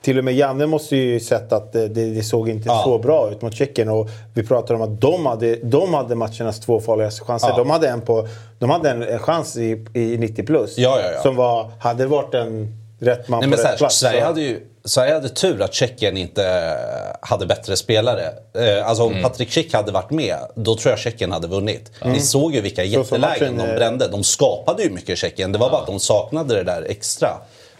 till och med Janne måste ju sett att det, det, såg inte Ja. så bra ut mot Tjeckien. Och vi pratade om att de hade, de hade matchernas två farligaste chanser. Ja. De hade en, på, de hade en, chans i, i 90 plus. Ja, ja, ja. Som var, hade varit en rätt man Nej, på men så rätt här, plats. Sverige så- hade ju Sverige hade tur att Tjeckien inte hade bättre spelare. Eh, Alltså om Patrik Schick hade varit med, då tror jag Tjeckien hade vunnit. Ni såg ju vilka jättelägen matchen, de eh, brände. De skapade ju mycket Tjeckien. Det var bara att de saknade det där extra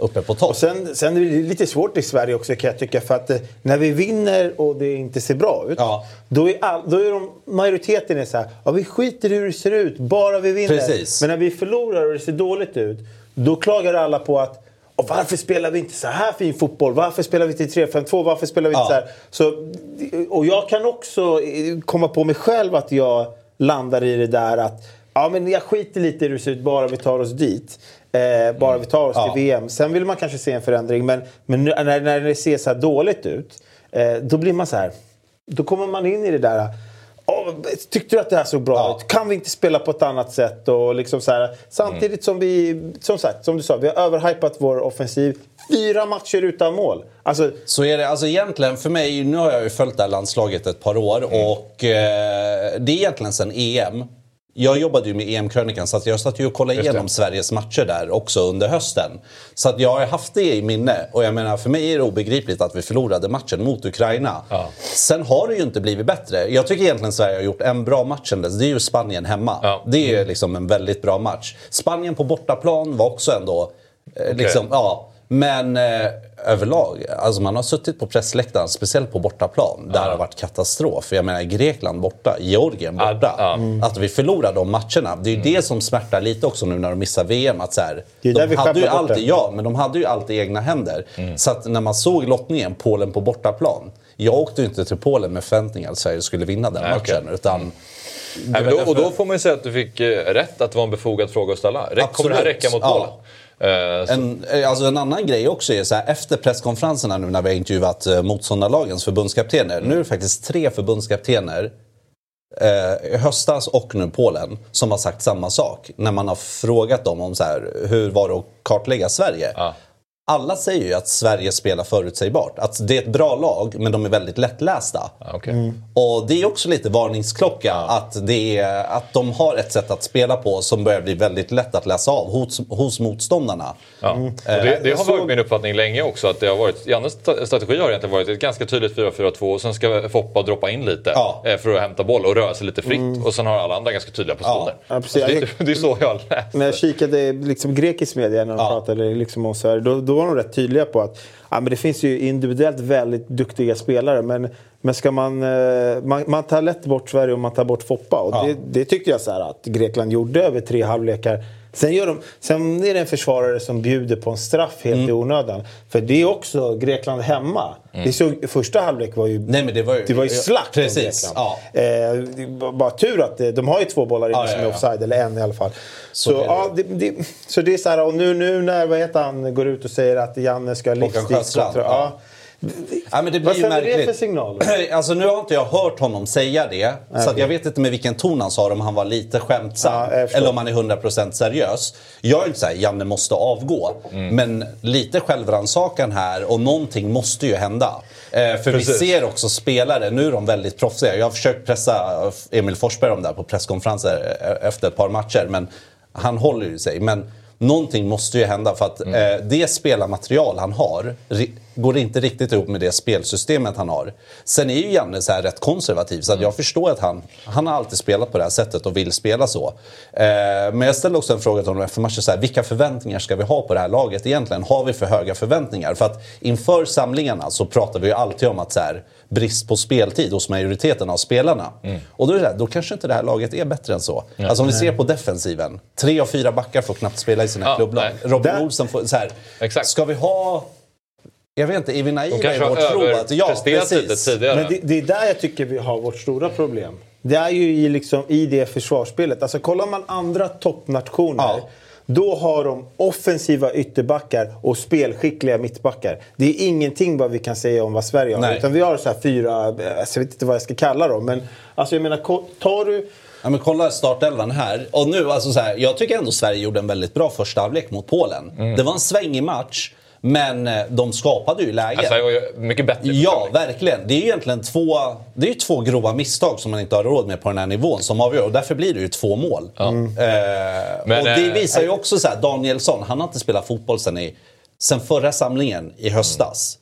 uppe på topp. Och sen, sen är det lite svårt i Sverige också kan jag tycka. För att eh, när vi vinner och det inte ser bra ut. Ja. Då är, all, då är de, majoriteten är så här. Ja, vi skiter i hur det ser ut. Bara vi vinner. Precis. Men när vi förlorar och det ser dåligt ut. Då klagar alla på att och varför spelar vi inte så här fin fotboll? Varför spelar vi till 3-5-2? Varför spelar vi inte Ja. så här? Så, och jag kan också eh, komma på mig själv att jag landar i det där att ja, men jag skiter lite i hur det ser ut bara vi tar oss dit. Eh, bara vi tar oss Ja. till VM. Sen vill man kanske se en förändring. Men, men nu- när, när det ser så här dåligt ut. Eh, då blir man så här. Då kommer man in i det där. "Åh, tyckte du att det här såg bra Ja. ut? Kan vi inte spela på ett annat sätt? Och liksom så här, samtidigt som vi, som sagt, som du sa, vi har överhypat vår offensiv. Fyra matcher utan mål. Alltså, Så är det, alltså egentligen för mig, nu har jag ju följt det här landslaget ett par år och eh, det är egentligen sen EM. Jag jobbade ju med EM-krönikan så att jag satt ju och kollade igenom Sveriges matcher där också under hösten. Så att jag har haft det i minne och jag menar för mig är det obegripligt att vi förlorade matchen mot Ukraina. Ja. Sen har det ju inte blivit bättre. Jag tycker egentligen Sverige har gjort en bra match sen dess. Det är ju Spanien hemma. Ja. Det är ju liksom en väldigt bra match. Spanien på bortaplan var också ändå... Eh, liksom, ja, men eh, överlag, alltså man har suttit på pressläktaren, speciellt på bortaplan, där det har varit katastrof. Jag menar Grekland borta, Georgien Ja, borta. ja. Mm. Att vi förlorar de matcherna, det är ju det som smärtar lite också nu när de missar VM. Att så här, de hade ju alltid, det. Ja, men de hade ju alltid egna händer. Mm. Så att när man såg lottningen, Polen på bortaplan. Jag åkte ju inte till Polen med förväntningar att Sverige skulle vinna den Nej, matchen. okej. Utan, Nej, men då, och då får man ju säga att du fick eh, rätt att det var en befogad fråga att ställa. Kommer det här räcka mot Ja. Polen? Eh, så- En, eh, alltså en annan grej också är så här, efter presskonferenserna nu när vi har intervjuat eh, motståndarlagens förbundskaptener. Nu är det faktiskt tre förbundskaptener eh, höstas och nu Polen som har sagt samma sak. När man har frågat dem om så här, hur var det att kartlägga Sverige. Ja. Alla säger ju att Sverige spelar förutsägbart. Att det är ett bra lag men de är väldigt lättlästa. Ja, okej. Och det är också lite varningsklocka att, det är, att de har ett sätt att spela på som börjar bli väldigt lätt att läsa av hos, hos motståndarna. Ja. Och det, det jag har varit min uppfattning länge också. Att det har varit, Jannes strategi har egentligen varit ett ganska tydligt 4-4-2 och sen ska Foppa droppa in lite Ja. eh, för att hämta boll och röra sig lite fritt. Och sen har alla andra ganska tydliga positioner. Ja. Alltså, det, det är så jag har läst När jag det. kikade liksom grekisk media när de Ja. pratade liksom om Sverige, då, då var de rätt tydliga på att ja, men det finns ju individuellt väldigt duktiga spelare. Men, men ska man, eh, man... Man tar lätt bort Sverige och man tar bort Foppa. Och Ja. det, det tyckte jag så här att Grekland gjorde över tre halvlekar. Sen, gör de, sen är det en försvarare som bjuder på en straff helt Mm. i onödan. För det är också Grekland hemma. Det såg, första halvlek var ju, Nej, men det var ju- det var ju slakt Precis, ja. Eh, bara tur att det, de har ju två bollar inne Ja, som ja, är offside, eller en i alla fall. Så, är det. ja, det, det, så det är så här, och nu, nu när vad heter han, går ut och säger att Janne ska ha livstidskontroll. Ja. Ja, men det blir Vad sänder det för signaler? Alltså nu har inte jag hört honom säga det. Så att okej. jag vet inte med vilken ton han sa det, om han var lite skämtsam. Ja, eller om han är 100% seriös. Jag är inte såhär, Janne måste avgå. Mm. Men lite självrannsakan här och någonting måste ju hända. Eh, för Precis. vi ser också spelare, nu är de väldigt proffsiga. Jag har försökt pressa Emil Forsberg om det här på presskonferenser eh, efter ett par matcher. Men han håller ju sig. Men någonting måste ju hända för att Mm. eh, det spelarmaterial han har går inte riktigt ihop med det spelsystemet han har. Sen är ju Janne så här rätt konservativ så att Mm. jag förstår att han, han har alltid spelat på det här sättet och vill spela så. Eh, men jag ställde också en fråga till honom efter matchen, så här, vilka förväntningar ska vi ha på det här laget egentligen? Har vi för höga förväntningar? För att inför samlingarna så pratar vi ju alltid om att så här, brist på speltid hos majoriteten av spelarna. Mm. Och då är det här, då kanske inte det här laget är bättre än så. Alltså om vi ser på defensiven, tre av fyra backar får knappt spela i sina Ja, klubblag. Robin Olsen får, så här, Exakt. ska vi ha... Jag vet inte, är vi naiva i vår tro att... Ja, precis. tidigare. Men det, det är där jag tycker vi har vårt stora problem. Det är ju i, liksom, i det försvarsspelet. Alltså kollar man andra toppnationer. Ja. Då har de offensiva ytterbackar och spelskickliga mittbackar. Det är ingenting vad vi kan säga om vad Sverige har. Nej. Utan vi har så här fyra, eh, jag vet inte vad jag ska kalla dem. Men alltså jag menar, tar du... Ja, men kolla startelvan här. Och nu, alltså så här, jag tycker ändå Sverige gjorde en väldigt bra första halvlek mot Polen. Mm. Det var en svängig match, men eh, de skapade ju lägen. Alltså, det var ju mycket bättre. Ja, verkligen. Det är ju egentligen två, det är ju två grova misstag som man inte har råd med på den här nivån som avgör. Och därför blir det ju två mål. Eh, Men, och det eh, visar ju också så här, Danielsson, han har inte spelat fotboll sen, i, sen förra samlingen i höstas.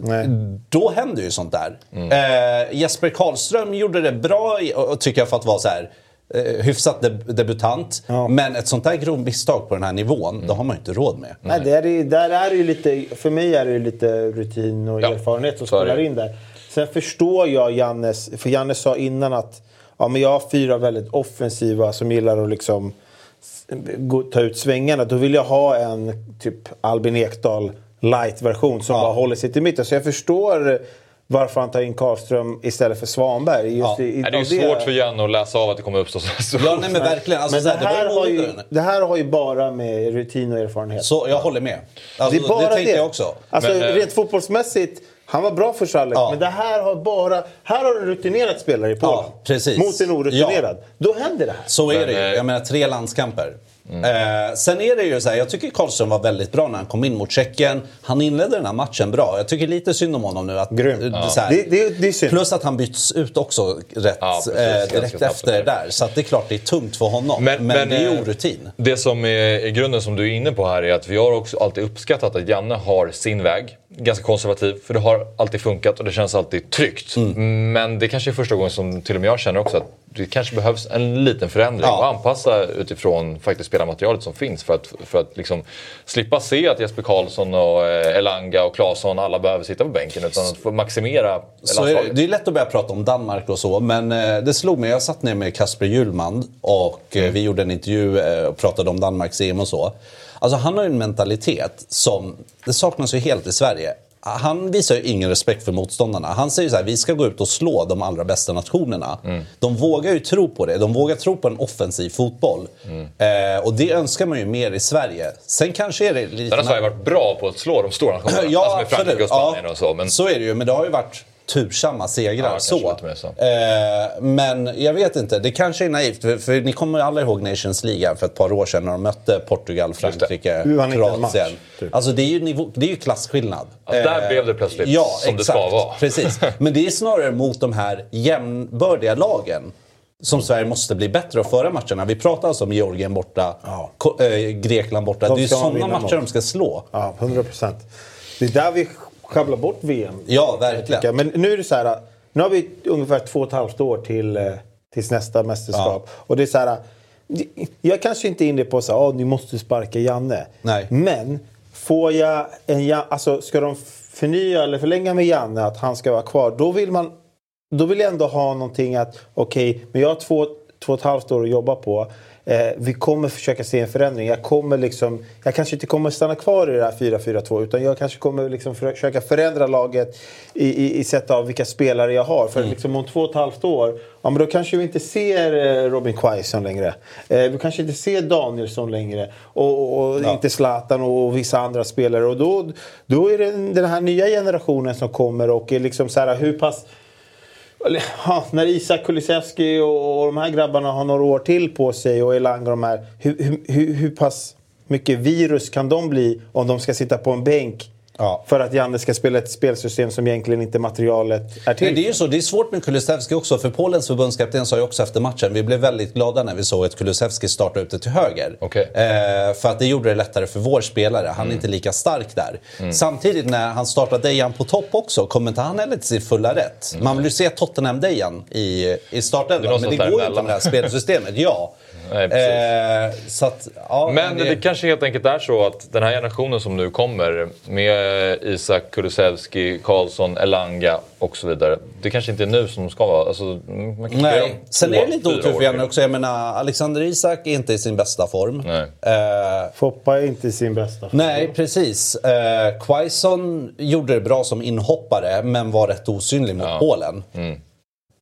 Nej. då händer ju sånt där. Mm. Eh, Jesper Karlström gjorde det bra, tycker jag, för att vara så här, eh, hyfsat deb- debutant. Ja. Men ett sånt där grovt misstag på den här nivån, Mm. det har man ju inte råd med. Nej, det är, ju- där är det ju lite, för mig är det ju lite rutin och Ja, erfarenhet som spelar in där. Sen förstår jag Jannes, för Janne sa innan att ja, men jag har fyra väldigt offensiva som gillar att liksom ta ut svängarna. Då vill jag ha en typ Albin Ekdal light-version som Ja. bara håller sig till mitten. Så jag förstår varför han tar in Karlström istället för Svanberg. Just Ja. i, i, det är ju svårt för Janne att läsa av att det kommer uppstå så Ja, nej, men verkligen. Alltså, Men det här, det var ju har ju, många- det här har ju bara med rutin och erfarenhet. Så jag håller med. Alltså, det är bara det. tänkte jag också. Alltså, Men, eh, rent fotbollsmässigt, han var bra för halvlek. Ja. Men det här har bara... Här har du en rutinerad spelare i Polen. Ja, precis. Mot en orutinerad. Då händer det här. Så är Men, det ju. eh, Jag menar tre landskamper. Eh, sen är det ju så här, jag tycker Karlström var väldigt bra när han kom in mot Tjeckien. Han inledde den här matchen bra. Jag tycker lite synd om honom nu. Att, eh, så här, Det, det, det är synd. Plus att han byts ut också rätt Ja, precis. eh, direkt efter det där. Så det är klart det är tungt för honom. Men, det är eh, orutin. Det som är grunden som du är inne på här är att vi har också alltid uppskattat att Janne har sin väg. Ganska konservativ, för det har alltid funkat och det känns alltid tryggt. Mm. Men det kanske är första gången som till och med jag känner också att det kanske behövs en liten förändring Ja. och anpassa utifrån faktiskt spelarmaterialet som finns för att, för att liksom slippa se att Jesper Karlsson och eh, Elanga och Claesson alla behöver sitta på bänken utan att få maximera Så är det, det är lätt att börja prata om Danmark och så, men eh, det slog mig. Jag satt ner med Kasper Hjulman och Mm. vi gjorde en intervju och pratade om Danmarks EM och så. Alltså han har ju en mentalitet som, det saknas ju helt i Sverige. Han visar ju ingen respekt för motståndarna. Han säger så här, vi ska gå ut och slå de allra bästa nationerna. Mm. De vågar ju tro på det. De vågar tro på en offensiv fotboll. Mm. Eh, och det önskar man ju mer i Sverige. Sen kanske är det lite... Sen har Sverige varit bra på att slå de stora nationerna. Ja, alltså med Frankrike och Spanien ja, och så. Men så är det ju, men det har ju varit tursamma segrar. Ja, så. Eh, men jag vet inte, det kanske är naivt. För, för ni kommer ju alla ihåg Nations League för ett par år sedan när de mötte Portugal, Frankrike, Kroatien. typ. Alltså det är ju, nivå, det är ju klasskillnad. Ja, där blev det plötsligt som det ska vara. Precis. Men det är snarare mot de här jämnbördiga lagen som Sverige måste bli bättre att föra matcherna. Vi pratar alltså om Georgien borta, Ja. Eh, Grekland borta. De det är ju sådana matcher mot. de ska slå. Ja, 100 procent. Det är där vi sjabblar bort VM. Ja, verkligen. Men nu är det så här. Nu har vi ungefär två och ett halvt år till, eh, tills nästa mästerskap. Och det är så här. Jag kanske inte är inne på här, oh, ni måste sparka Janne. Nej. Men får jag en alltså ska de förnya eller förlänga med Janne att han ska vara kvar. Då vill man, då vill jag ändå ha någonting att, okej, men jag har två, två och ett halvt år att jobba på. Eh, vi kommer försöka se en förändring. Jag kommer liksom, jag kanske inte kommer stanna kvar i det här 4-4-2 utan jag kanske kommer liksom försöka förändra laget i, i, i sätt av vilka spelare jag har. För Mm. liksom om två och ett halvt år, ja men då kanske vi inte ser eh, Robin Quaison längre. Eh, vi kanske inte ser Danielsson längre. Och, och, och inte Zlatan och vissa andra spelare. Och då, då är det den här nya generationen som kommer och är liksom så här hur pass ja, när Isak Kulusevski och, och de här grabbarna har några år till på sig och Elanga och de här. Hur, hur, hur, hur pass mycket virus kan de bli om de ska sitta på en bänk Ja. för att Janne ska spela ett spelsystem som egentligen inte materialet är till Men det är ju så, det är svårt med Kulusevski också. För Polens förbundskapten sa ju också efter matchen, vi blev väldigt glada när vi såg att Kulusevski starta ute till höger. Okej. Eh, för att det gjorde det lättare för vår spelare. Han är inte lika stark där. Samtidigt när han startar Dejan på topp också, kommer inte han heller till sin fulla rätt. Man vill ju se Tottenham-Dejan i, i startelvan, men det går ju inte med det här spelsystemet. Ja. Nej, precis. Eh, så att, ja, Men det kanske helt enkelt är så att den här generationen som nu kommer med Isak Kulusevski, Karlsson, Elanga och så vidare. Det kanske inte är nu som de ska vara. Alltså, Nej, sen är det lite otur för till. också. Jag menar, Alexander Isak är inte i sin bästa form. Nej. Eh, Foppa är inte i sin bästa form. Nej, precis. Eh, Quaison gjorde det bra som inhoppare, men var rätt osynlig mot Polen.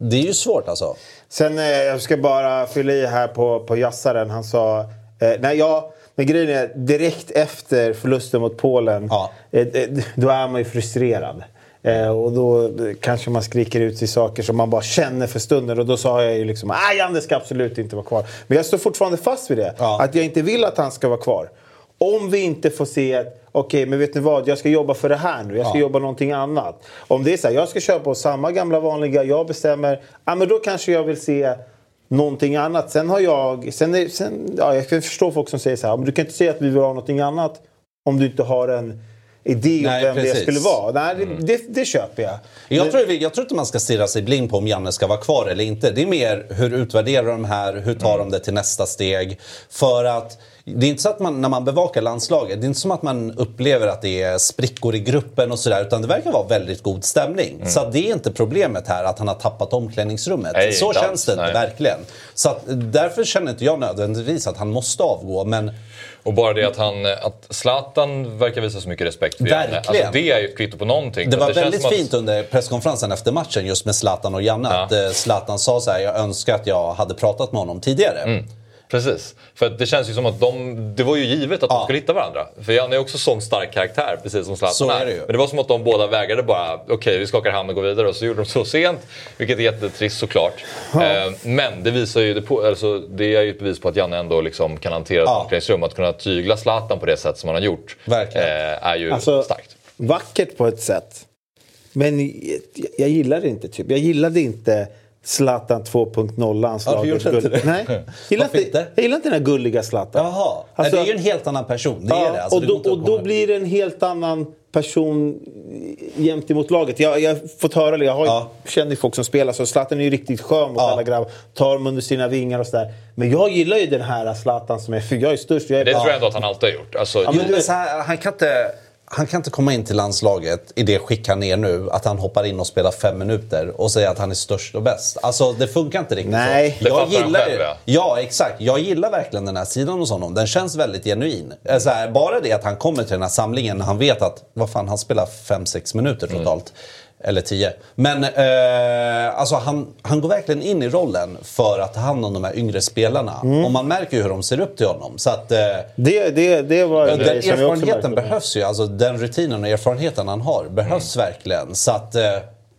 Det är ju svårt alltså. Sen eh, jag ska bara fylla i här på, på jassaren. Han sa... Eh, nej, ja, men grejen är direkt efter förlusten mot Polen. Ja. Eh, då är man ju frustrerad. Eh, och då kanske man skriker ut sig saker som man bara känner för stunden. Och då sa jag ju liksom att Janne ska absolut inte vara kvar. Men jag står fortfarande fast vid det. Ja. Att jag inte vill att han ska vara kvar. Om vi inte får se Okej, men vet ni vad? Jag ska jobba för det här nu. Jag ska Ja. jobba någonting annat. Om det är så här, jag ska köra på samma gamla vanliga, jag bestämmer. Ja, men då kanske jag vill se någonting annat. Sen har jag... Sen är, sen, ja, jag kan förstå folk som säger så här, men du kan inte säga att vi vill ha någonting annat om du inte har en, idé om Nej, vem det precis. skulle vara. Nej, det, Mm. det, det köper jag. Jag tror, jag tror inte man ska stirra sig blind på om Janne ska vara kvar eller inte. Det är mer hur utvärderar de här, hur tar de det till nästa steg? För att det är inte så att man, när man bevakar landslaget, det är inte som att man upplever att det är sprickor i gruppen och sådär. Utan det verkar vara väldigt god stämning. Så att det är inte problemet här att han har tappat omklädningsrummet. Nej, så inte känns det inte, verkligen. Så att, därför känner inte jag nödvändigtvis att han måste avgå. Men Och bara det att, han, att Zlatan verkar visa så mycket respekt för Janne. Verkligen. Alltså, det är ju ett kvitto på någonting. Det var känns väldigt som att- fint under presskonferensen efter matchen just med Zlatan och Janne. Ja. Att eh, Zlatan sa så här, jag önskar att jag hade pratat med honom tidigare. Mm. Precis. För att det känns ju som att de, det var ju givet att Ja. de skulle hitta varandra. För Janne är också sån stark karaktär, precis som Zlatan Så är det ju. Men det var som att de båda vägrade bara, okej vi skakar hand och går vidare. Och så gjorde de så sent, vilket är jättetrist såklart. Eh, men det visar ju, det, på, alltså, det är ju ett bevis på att Janne ändå liksom kan hantera ett Ja. omklädningsrum. Att kunna tygla Zlatan på det sätt som han har gjort Verkligen. eh, är ju Alltså, starkt. vackert på ett sätt. Men jag, jag gillar det inte. Typ. Jag gillade inte Zlatan 2.0 Ja, det? Nej. Gillar inte, inte? jag gillar inte den här gulliga Zlatan. Jaha, Alltså- det är ju en helt annan person. Det är Ja, det. Alltså, och, då, och då blir det en helt annan person gentemot laget. Jag jag har fått höra. Jag har ju Ja. känner ju folk som spelar så. Zlatan är ju riktigt skön mot Ja. alla grabbar. Tar dem under sina vingar och sådär. Men jag gillar ju den här Zlatan som är... För jag är störst. Jag är Det bara- tror jag ändå att han alltid har gjort. Alltså, Ja, men du men vet- så här, han, kan inte, han kan inte komma in till landslaget i det skick han är nu. Att han hoppar in och spelar fem minuter och säger att han är störst och bäst. Alltså det funkar inte riktigt Nej. så. Det Jag han gillar, själv, ja. ja. exakt. Jag gillar verkligen den här sidan hos honom. Den känns väldigt genuin. Eh, Så här, bara det att han kommer till den här samlingen när han vet att vad fan, han spelar fem sex minuter Mm. Eller tio. Men eh, alltså han, han går verkligen in i rollen för att ta hand om de här yngre spelarna. Mm. Och man märker ju hur de ser upp till honom. Så att, eh, Det, det, det var en den erfarenheten behövs ju. Alltså den rutinen och erfarenheten han har behövs verkligen. Så att, eh,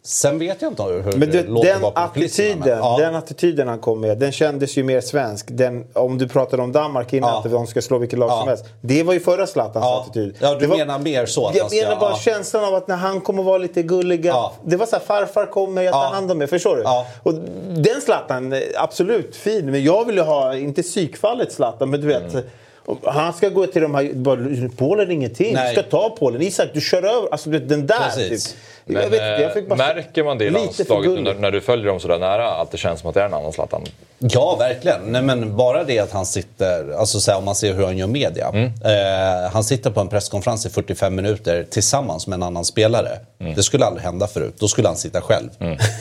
sen vet jag inte hur Men det du, låter den attityden, ja. den attityden han kom med, den kändes ju mer svensk. Den, om du pratade om Danmark innan, Ja. att de ska slå vilket lag Ja. som helst. Det var ju förra Zlatans Ja. attityd. Ja, du det var, menar mer så Jag menar bara känslan av att när han kommer vara lite gulliga. Det var så här, farfar kommer, jag tar hand om mig. Förstår du? Och den Zlatan, eh, absolut fin. Men jag vill ju ha, inte psykfallet Zlatan, men du vet. Mm. Han ska gå till de här... Bara, Polen är ingenting. Nej. Du ska ta Polen. Isak, du kör över. Alltså den där. Precis. Typ. Men, jag vet, jag fick bara- märker man det i lite för landslaget nu när, när du följer dem sådär nära? Att det känns som att det är en annan Zlatan? Ja, verkligen. Nej, men bara det att han sitter, alltså så här, om man ser hur han gör media. Mm. Eh, han sitter på en presskonferens i 45 minuter tillsammans med en annan spelare. Mm. Det skulle aldrig hända förut. Då skulle han sitta själv.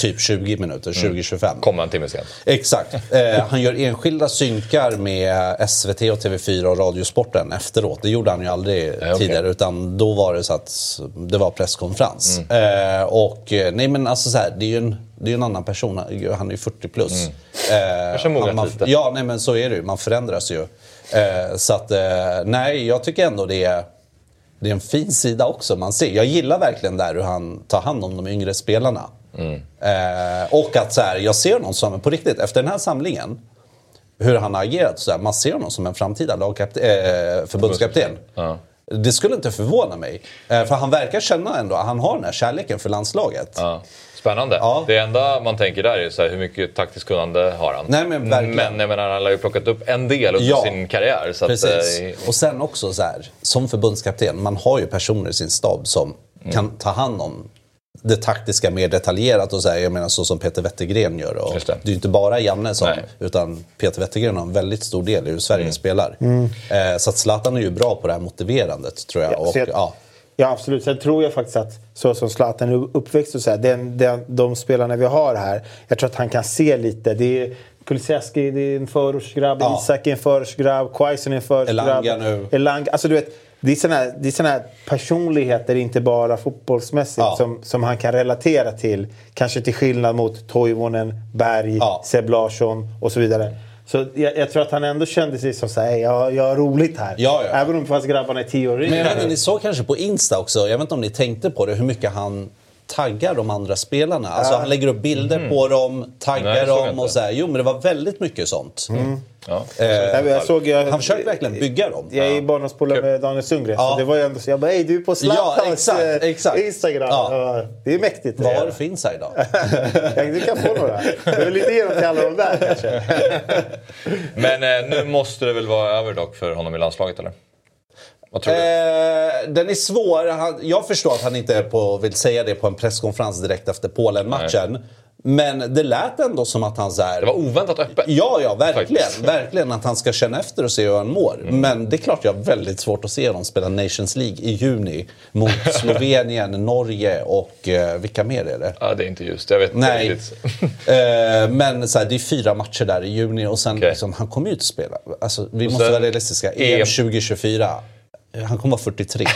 Typ 20 minuter, 20-25. Kommer en timme sent. Exakt. Eh, han gör enskilda synkar med SVT och TV4 och Radiosporten efteråt. Det gjorde han ju aldrig okej. tidigare. Utan då var det så att det var presskonferens. Eh, och eh, nej men alltså så här, det är ju en, det är en annan person. Han är ju 40 plus. Eh, Kanske mognat han- man, lite. Ja, nej men så är det ju. Man förändras ju. Eh, så att, eh, nej, jag tycker ändå det är, det är en fin sida också. Man ser. Jag gillar verkligen där hur han tar hand om de yngre spelarna. Eh, och att så här, jag ser honom som, på riktigt, efter den här samlingen, hur han har agerat, så man ser honom som en framtida lagkapten, eh, förbundskapten. Ja. Det skulle inte förvåna mig. Eh, för han verkar känna ändå, han har den här kärleken för landslaget. Ja. Spännande. Ja. Det enda man tänker där är så här, hur mycket taktiskt kunnande har han? Nej, men verkligen. men jag menar, han har ju plockat upp en del under Ja. sin karriär. Så att, Precis. eh, Och sen också så här, som förbundskapten, man har ju personer i sin stab som Mm. kan ta hand om det taktiska mer detaljerat och så här, jag menar så som Peter Wettergren gör. Och det. det. är inte bara Janne som, Nej. utan Peter Wettergren har en väldigt stor del i hur Sverige Mm. spelar. Eh, så att Zlatan är ju bra på det här motiverandet tror jag. Ja, och, så jag- ja. Ja, absolut. Sen tror jag faktiskt att så som Zlatan är uppväxt och så här, den, den, de spelarna vi har här, jag tror att han kan se lite. Det är Kulusevski är en förortsgrabb, Ja. Isak är en förortsgrabb, Quaison är en förortsgrabb. Elanga nu. Elanga, alltså du vet, det är såna här, det är såna här personligheter, inte bara fotbollsmässigt, Ja. som, som han kan relatera till. Kanske till skillnad mot Toivonen, Berg, Ja. Seb Larsson och så vidare. Så jag, jag tror att han ändå kände sig som såhär, jag, jag har roligt här. Ja, ja. Även om fast grabbarna är tio år Men jag vet yngre. inte, ni såg kanske på Insta också, jag vet inte om ni tänkte på det, hur mycket han taggar de andra spelarna. Alltså han lägger upp bilder på dem, taggar Nej, jag dem och så här. Jo men det var väldigt mycket sånt. ja. Nej, men jag såg, jag, Han försökte verkligen bygga dem. Jag är i barndomspolare med Daniel Sundgren. Ja. Så det var ju ändå så. Jag bara, hej du är på Zlatans Ja, exakt, eh, exakt. Instagram. Ja. Ja, Det är mäktigt. Vad det. har du för insight då? Ja, Du kan få några. Jag vill inte ge dem till alla de där kanske. Men eh, nu måste det väl vara över dock för honom i landslaget eller? Vad tror du? Eh, den är svår. Han, jag förstår att han inte på, vill säga det på en presskonferens direkt efter Polen-matchen. Men det lät ändå som att han så här, Det var oväntat öppet. Ja, ja, verkligen. Faktiskt. Mm. Verkligen att han ska känna efter och se hur han mår. Men det är klart jag har väldigt svårt att se honom spela Nations League i juni mot Slovenien, Norge och eh, vilka mer är det? Ja, det är inte just. Jag vet inte Nej. riktigt. Eh, men så här, det är fyra matcher där i juni och sen Okej. liksom, han kommer ju inte spela. Alltså, vi Och måste sen vara realistiska. EM EM 2024. Eh, Han kommer vara 43.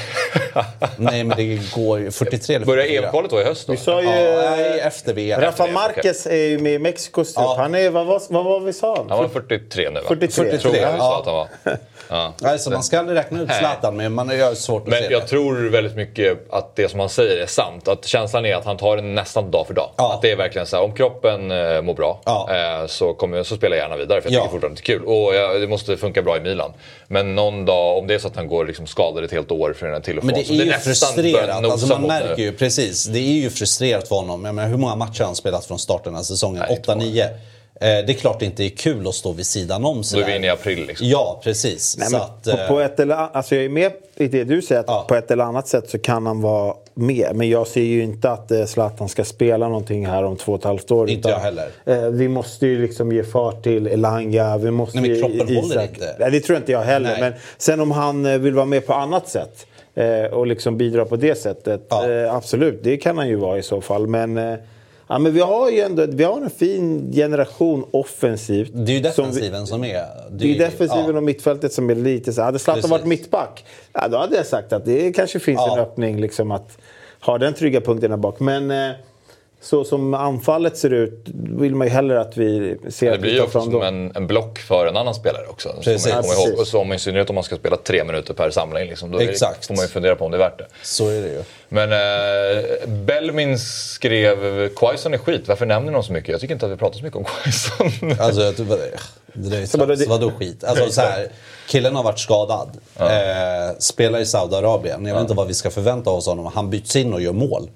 Nej men det går ju. 43 eller 44. Börjar EM-kvalet då i höst då? Vi sa ju... Ja, nej, efter VM. Rafa. Marquez är ju med i Mexikos trupp. Ja. Han är, vad, var- vad var vi sa han? Han var 43 nu va? 43. Tror jag vi Ja. sa att han var. Ja. Alltså, man ska aldrig räkna ut Zlatan men man har svårt att se Men jag det. tror väldigt mycket att det som han säger är sant. Att känslan är att han tar det nästan dag för dag. Ja. Att det är verkligen så här, om kroppen eh, mår bra Ja. eh, så, kommer, så spelar jag gärna vidare för jag Ja. tycker fortfarande det är kul. Och jag, det måste funka bra i Milan. Men någon dag, om det är så att han går liksom skadad ett helt år från till och Men det så är ju frustrerat. Alltså man märker ju, precis. Det är ju frustrerat för honom. Jag menar, hur många matcher har han spelat från starten av säsongen? Nej, två. 8-9. Eh, det är klart det inte är kul att stå vid sidan om Då är sådär. vi inne i april liksom. Ja, precis. Nej, att, på, eh, på ett eller, alltså jag är med i det du säger, att Ja. på ett eller annat sätt så kan han vara med. Men jag ser ju inte att eh, Zlatan ska spela någonting här om två och ett halvt år. Inte jag heller. Eh, vi måste ju liksom ge fart till Elanga. Vi måste Nej, men kroppen håller Isak- inte. Nej, det tror inte jag heller. Nej. Men sen om han eh, vill vara med på annat sätt eh, och liksom bidra på det sättet. Ja. Eh, absolut, det kan han ju vara i så fall. Men, eh, ja, men vi har ju ändå vi har en fin generation offensivt. det är ju som vi- defensiven som är... det är defensiven ja. och mittfältet som är lite så. Hade Zlatan varit mittback, ja, då hade jag sagt att det kanske finns Ja. en öppning liksom att ha den trygga punkten där bak. Men eh, så som anfallet ser ut vill man ju hellre att vi ser Det att blir vi ju som en, en block för en annan spelare också. Precis. Som man Ja, ihåg. precis. Och som, I synnerhet om man ska spela tre minuter per samling. Liksom, då är det, Exakt. får man ju fundera på om det är värt det. Så är det ju. Men eh, Belmin skrev Quaison är skit, varför nämner någon så mycket? Jag tycker inte att vi pratar så mycket om Quaison. Alltså, jag tror- det där är Så vadå, trams. det- Vadå skit? Alltså, så här, killen har varit skadad. Eh, spelar i Saudiarabien. Jag vet inte vad vi ska förvänta oss av honom. Han byts in och gör mål.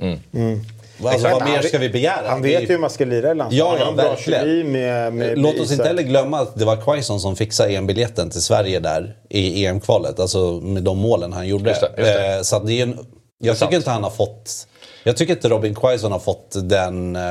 Alltså, vad mer ska vi begära? Han vet ju- hur man ska lira i landslaget. Ja, ja, verkligen. med, med Låt oss inte heller glömma att det var Quaison som fixade EM-biljetten till Sverige där i EM-kvalet. Alltså med de målen han gjorde. Just det, just det. Eh, Så det är en, jag sant. tycker inte han har fått... Jag tycker inte Robin Quaison har fått den, eh,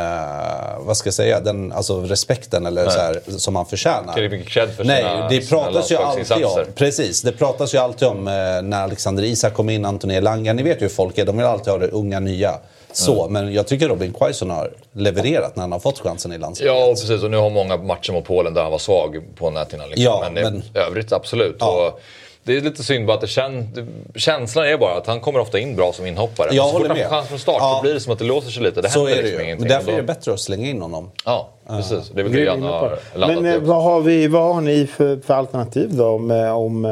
vad ska jag säga, den alltså respekten eller så här, som han förtjänar. Är mycket cred för Nej, sina- det sina pratas ju alltid om, precis, det pratas ju alltid om eh, när Alexander Isak kom in, Anthony Elanga. Ni vet ju hur folk är, de vill alltid ha det unga nya. Så, men jag tycker Robin Quaison har levererat när han har fått chansen i landslaget. Ja, och precis. Och nu har många matcher mot Polen där han var svag på näthinnan. Liksom. Ja, men, men- övrigt absolut. Ja. Och det är lite synd bara att det kän... känslan är bara att han kommer ofta in bra som inhoppare. Jag så fort håller han med. får chans från start Ja. så blir det som att det låser sig lite. Det Så händer är det liksom ju. ingenting. Men därför är det bättre att slänga in honom. Ja, precis. Det är väl det på har landat Men i eh, vad har, vi, vad har ni för, för alternativ då om, eh, om eh,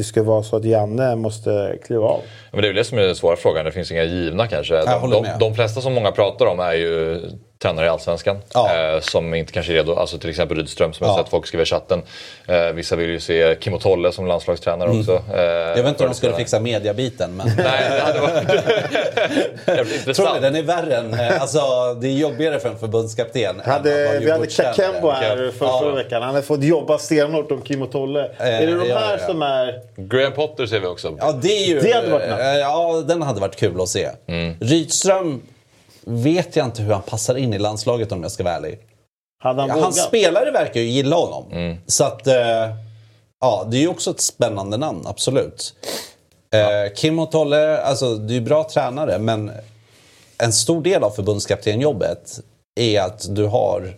det ska vara så att Janne måste kliva av? Men det är väl det som är den svåra frågan. Det finns inga givna kanske. De, de, de flesta som många pratar om är ju tränare i Allsvenskan. Ja. Eh, som inte kanske är redo. Alltså till exempel Rydström som Ja. jag har sett folk skriva i chatten. Eh, vissa vill ju se Kim och Tolle som landslagstränare också. Eh, Mm. Jag vet inte om de skulle fixa mediabiten, men... Nej, det hade varit Tror ni den är värre än... eh, Alltså, det är jobbigare för en förbundskapten. Hade, vi hade. Kakembo här för, Ja. förra veckan. Han hade fått jobba stenhårt om Kim och Tolle. är det de ja, här ja. som är... Graham Potter ser vi också. Ja, det är ju... Det hade varit nice. eh, Ja, den hade varit kul att se. Mm. Rydström vet jag inte hur han passar in i landslaget om jag ska vara ärlig. Hade han Ja, hans spelare verkar ju gilla honom. Mm. Så att... eh, Ja, det är ju också ett spännande namn, absolut. Eh, Kim och Tolle, alltså det är ju bra tränare, men en stor del av förbundskaptenjobbet är att du har...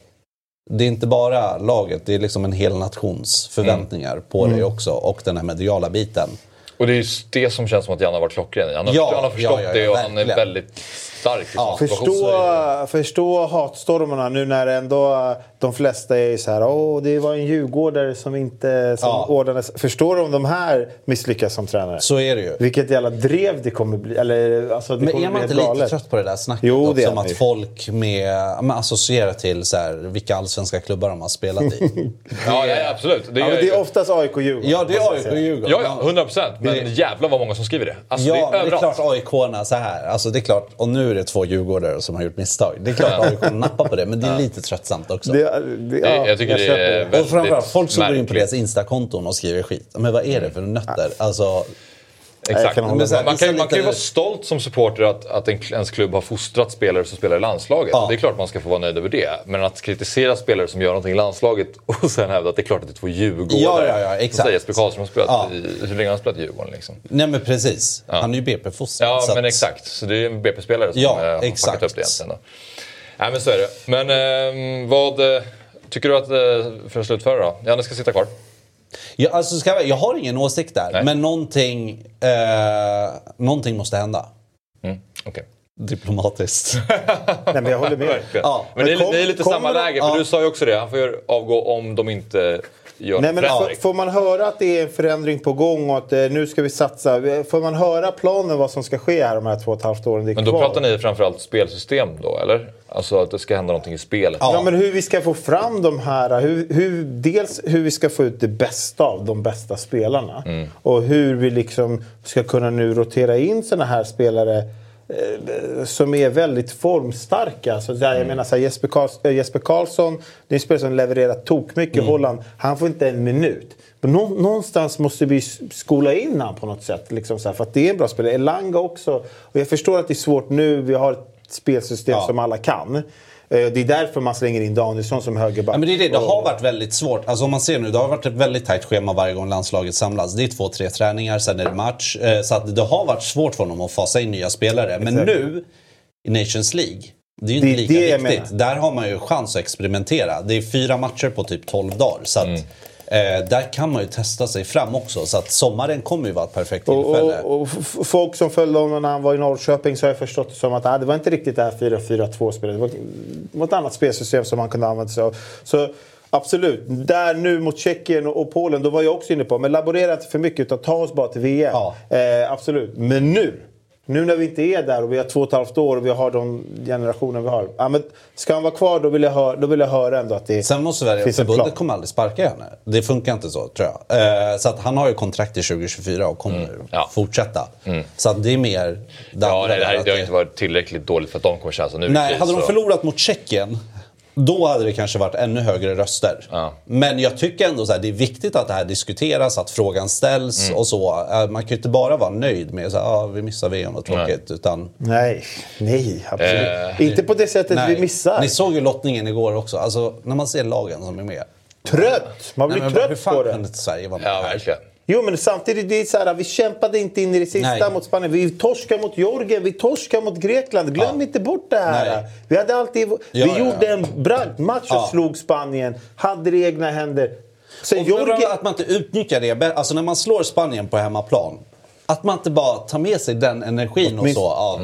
Det är inte bara laget, det är liksom en hel nations förväntningar på Mm. dig också. Och den här mediala biten. Och det är just det som känns som att Janne har varit klockren i. Han har, Ja, han har förstått ja, ja, det och han är verkligen. väldigt stark Ja. Förstå, förstå hatstormarna nu när ändå de flesta är så här Åh, det var en djurgårdare som inte som Ja. ordnades. Förstår du om de här misslyckas som tränare? Så är det ju. Vilket jävla drev det kommer bli. Eller, alltså, det Men kommer är man bli inte helt lite galet. trött på det där snacket Jo, också? det man att ju. folk med, men associerar till så här, vilka allsvenska klubbar de har spelat i. Ja, ja, absolut. Det Ja, det ju- är oftast AIK och Djurgården. ja, det är jag AIK säga. och Djurgården. Ja, ja, 100 procent. Men Det- jävlar vad många som skriver det. Alltså, Ja, det är men det är överallt. klart AIK-arna så här. Alltså det är klart, och nu är det två djurgårdare som har gjort misstag. Det är klart att AIK kommer nappa på det, men det är lite tröttsamt också. Det, det, ja, jag tycker det köper är och väldigt framförallt folk som går in på deras Insta-konton och skriver skit. Men vad är det för nötter? Alltså, Exakt. kan Men med. man, kan, man kan ju vara stolt som supporter att, att en, ens klubb har fostrat spelare som spelar i landslaget. Ja. Det är klart man ska få vara nöjd över det. Men att kritisera spelare som gör någonting i landslaget och sen hävda att det är klart att det är två djurgårdare. Ja, ja, ja, exakt. säger Jesper Karlsson har spelat Ja. i, hur länge har han spelat i Djurgården liksom? nej men precis. Han är ju BP-fostrad. Ja, så men att- exakt. Så det är en BP-spelare som Ja, eh, har exakt. fuckat upp det egentligen. Då. Nej, men så är det. Men eh, vad tycker du att, eh, för att slutföra då? Janne ska sitta kvar. Ja, alltså, ska jag, jag har ingen åsikt där, Nej. men någonting, eh, någonting måste hända. Mm, okej. Diplomatiskt. Nej, men jag håller med. Ja. Men det är, Men kom- det är lite samma läge, för ja. du sa ju också det. Han får ju avgå om de inte gör Nej, men förändring. får, man höra att det är en förändring på gång och att eh, nu ska vi satsa. Får man höra planen vad som ska ske här de här två och ett halvt åren det är Men då kvar? pratar ni framförallt spelsystem då, eller? Alltså att det ska hända någonting i spelet. Ja. Ja, men hur vi ska få fram de här, hur, hur, dels hur vi ska få ut det bästa av de bästa spelarna. Mm. Och hur vi liksom ska kunna nu rotera in såna här spelare som är väldigt formstarka. Så där, Mm. Jag menar så här, Jesper, Karls, äh, Jesper Karlsson, det är en spelare som levererar tokmycket Mm. i Holland. Han får inte en minut. Men nå, någonstans måste vi skola in han på något sätt. Liksom så här, för att det är en bra spelare. Elanga också. Och jag förstår att det är svårt nu. Vi har ett spelsystem Ja. som alla kan. Eh, Det är därför man slänger in Danielsson som högerback. Ja, men det, är det. det har varit väldigt svårt. Alltså om man ser nu, det har varit ett väldigt tajt schema varje gång landslaget samlas. Det är två, tre träningar, sen är det match. Eh, Så att det har varit svårt för honom att fasa in nya spelare. Men Exakt. nu, i Nations League, det är ju inte lika det jag viktigt. Där har man ju chans att experimentera. Det är fyra matcher på typ 12 dagar. Så att, eh, där kan man ju testa sig fram också. Så att sommaren kommer ju vara ett perfekt Och, tillfälle. och, och f- folk som följde honom när han var i Norrköping så har jag förstått det som att ah, det var inte riktigt det här 4-4-2-spelet. Det var, ett annat spelsystem som man kunde använda sig av. Så absolut, där nu mot Tjeckien och, och Polen, då var jag också inne på, men laborera inte för mycket utan ta oss bara till VM. Ja. Eh, absolut, men nu! Nu när vi inte är där och vi har två och ett halvt år och vi har de generationer vi har. Ja, men ska han vara kvar då vill jag, hö- då vill jag höra ändå att det Sen måste väl finns en plan. förbundet kommer aldrig sparka henne. Det funkar inte så tror jag. Eh, så att han har ju kontrakt till 2024 och kommer Ja. fortsätta. Så att det är mer... det Ja, nej, det, här, att det har inte varit tillräckligt dåligt för att de kommer känna så nu Nej, hade de förlorat mot Tjeckien då hade det kanske varit ännu högre röster. Ja. Men jag tycker ändå så här, det är viktigt att det här diskuteras, att frågan ställs Mm. och så. Eh, Man kan ju inte bara vara nöjd med att ah, vi missar VM, vad tråkigt. Utan, Nej, nej, absolut. Eh, inte på det sättet vi missar. Ni såg ju lottningen igår också. Alltså, när man ser lagen som är med. Trött! Man blir Nej, men hur trött fan på det. kan inte Sverige vara med Ja, här? Jo, men samtidigt, det är så här, vi kämpade inte in i det sista Nej. mot Spanien. Vi torskar mot Georgien, vi torskar mot Grekland. Glöm Ja. inte bort det här. Nej. Vi, hade alltid, vi ja, gjorde ja. en bragdmatch och Ja. slog Spanien. Hade det i egna händer. Sen Och. Georgien... Att man inte utnyttjar det. Alltså när man slår Spanien på hemmaplan. Att man inte bara tar med sig den energin och Åtminst- så. Av...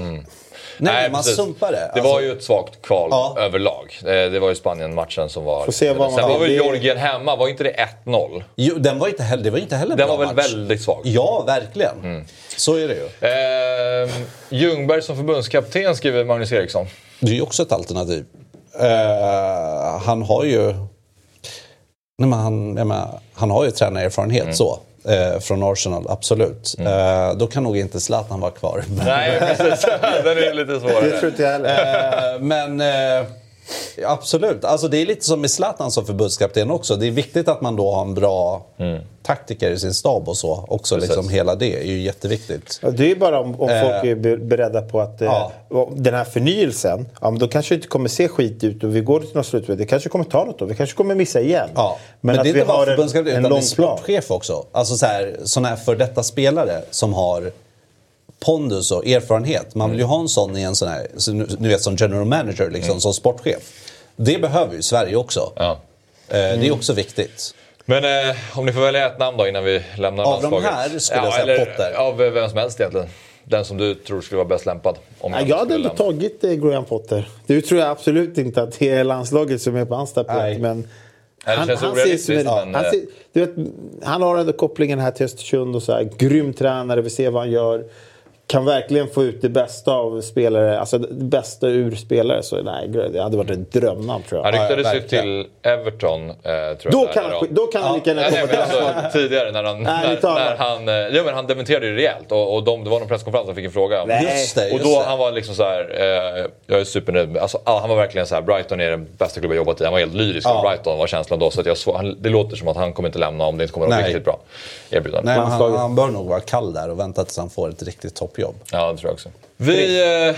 Nej, man precis. sumpar det. Det Alltså- var ju ett svagt kval Ja. överlag. Eh, Det var ju Spanien-matchen som var... Får se vad man Sen var väl Det- Georgien hemma, var inte det 1-0? Jo, den var inte heller, det var inte heller en Den bra var väl match. väldigt svag. Ja, verkligen. Så är det ju. Eh, Ljungberg som förbundskapten skriver Magnus Eriksson. Det är ju också ett alternativ. Eh, han har ju... Nej, men han, menar, han har ju tränarerfarenhet så. Eh, från Arsenal, absolut. Eh, då kan nog inte Zlatan vara kvar. Nej, precis. Den är lite Det svårare. tror inte jag heller. Eh, men eh, absolut, alltså det är lite som med Zlatan som förbundskapten också. Det är viktigt att man då har en bra taktiker i sin stab och så. Också Precis. liksom hela det är ju jätteviktigt. Det är ju bara om, om Eh, folk är be- beredda på att eh, ja. den här förnyelsen, ja, men då kanske det inte kommer se skit ut och vi går till något slutspel. Det kanske kommer ta något år. Vi kanske kommer missa igen. Ja. Men, att det är vi inte bara har en, förbundskapten en utan det är sportchef också. Alltså så här, såna här för detta spelare som har pondus och erfarenhet. Man vill ju ha en sån i en sån här, så nu, nu vet som general manager, liksom, som sportchef. Det behöver ju Sverige också. Ja. Eh, Det är också viktigt. Men eh, om ni får välja ett namn då innan vi lämnar Av de landslaget. här skulle jag säga eller Potter. Av eh, vem som helst egentligen. Den som du tror skulle vara bäst lämpad. Om Ja, jag hade ändå tagit eh, Graham Potter. Nu tror jag absolut inte att det är landslaget som är på hans Nej. tapet. Men han, han, som en, men, han, eh, ser, du vet, han har ändå kopplingen här till Östersund och så här. Grym tränare, vi ser vad han gör. Kan verkligen få ut det bästa av spelare, alltså det bästa ur spelare så nej, det hade varit ett drömnamn tror Han jag. ryktades ju verkligen. till Everton. Eh, tror jag, Då där, kan, han, då kan han lika gärna komma till alltså, tidigare när han, Nej, när, när det. han, eh, ja, men han dementerade ju rejält och, och de, det var någon presskonferens han fick en fråga. om. Nej. Just det, Och just då det. han var liksom så här, eh, jag är supernöjd. med- Alltså, ah, han var verkligen så här, Brighton är den bästa klubben jag jobbat i. Han var helt lyrisk Ja. Brighton var känslan då. Så att jag han, det låter som att han kommer inte lämna om det inte kommer att vara riktigt bra erbjudande. Nej, han, han bör nog vara kall där och vänta tills han får ett riktigt toppjobb. Ja, det tror jag också. Vi eh,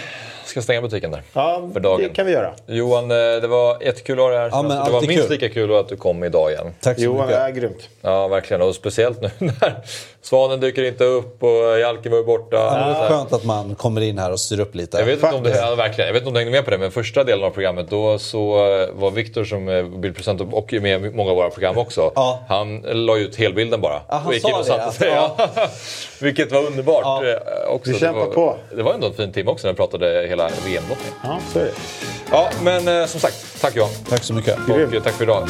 ska stänga butiken där. Ja, för dagen. det kan vi göra. Johan, eh, det var jättekul att ha dig här. Ja, men det var minst kul. lika kul att du kom idag igen. Tack så Johan mycket. är grymt. Ja, verkligen. Och speciellt nu när Svanen dyker inte upp och Jalken var borta. Ja, det är skönt att man kommer in här och styr upp lite. Jag vet, inte om du, ja, verkligen. jag vet inte om du hängde med på det, men första delen av programmet då så eh, var Viktor som eh, bildproducent och med i många av våra program också. Ja. Han la ut helbilden bara. Ja, han sa in och det, satte alltså. sig. Ja. Vilket var underbart. Ja. Också. Vi Det kämpar var, på. Det var ändå en fin timme också när vi pratade hela VM-lottningen. Ja, så är det. Ja, men eh, som sagt, tack Johan. Tack så mycket. Och eh, tack för idag.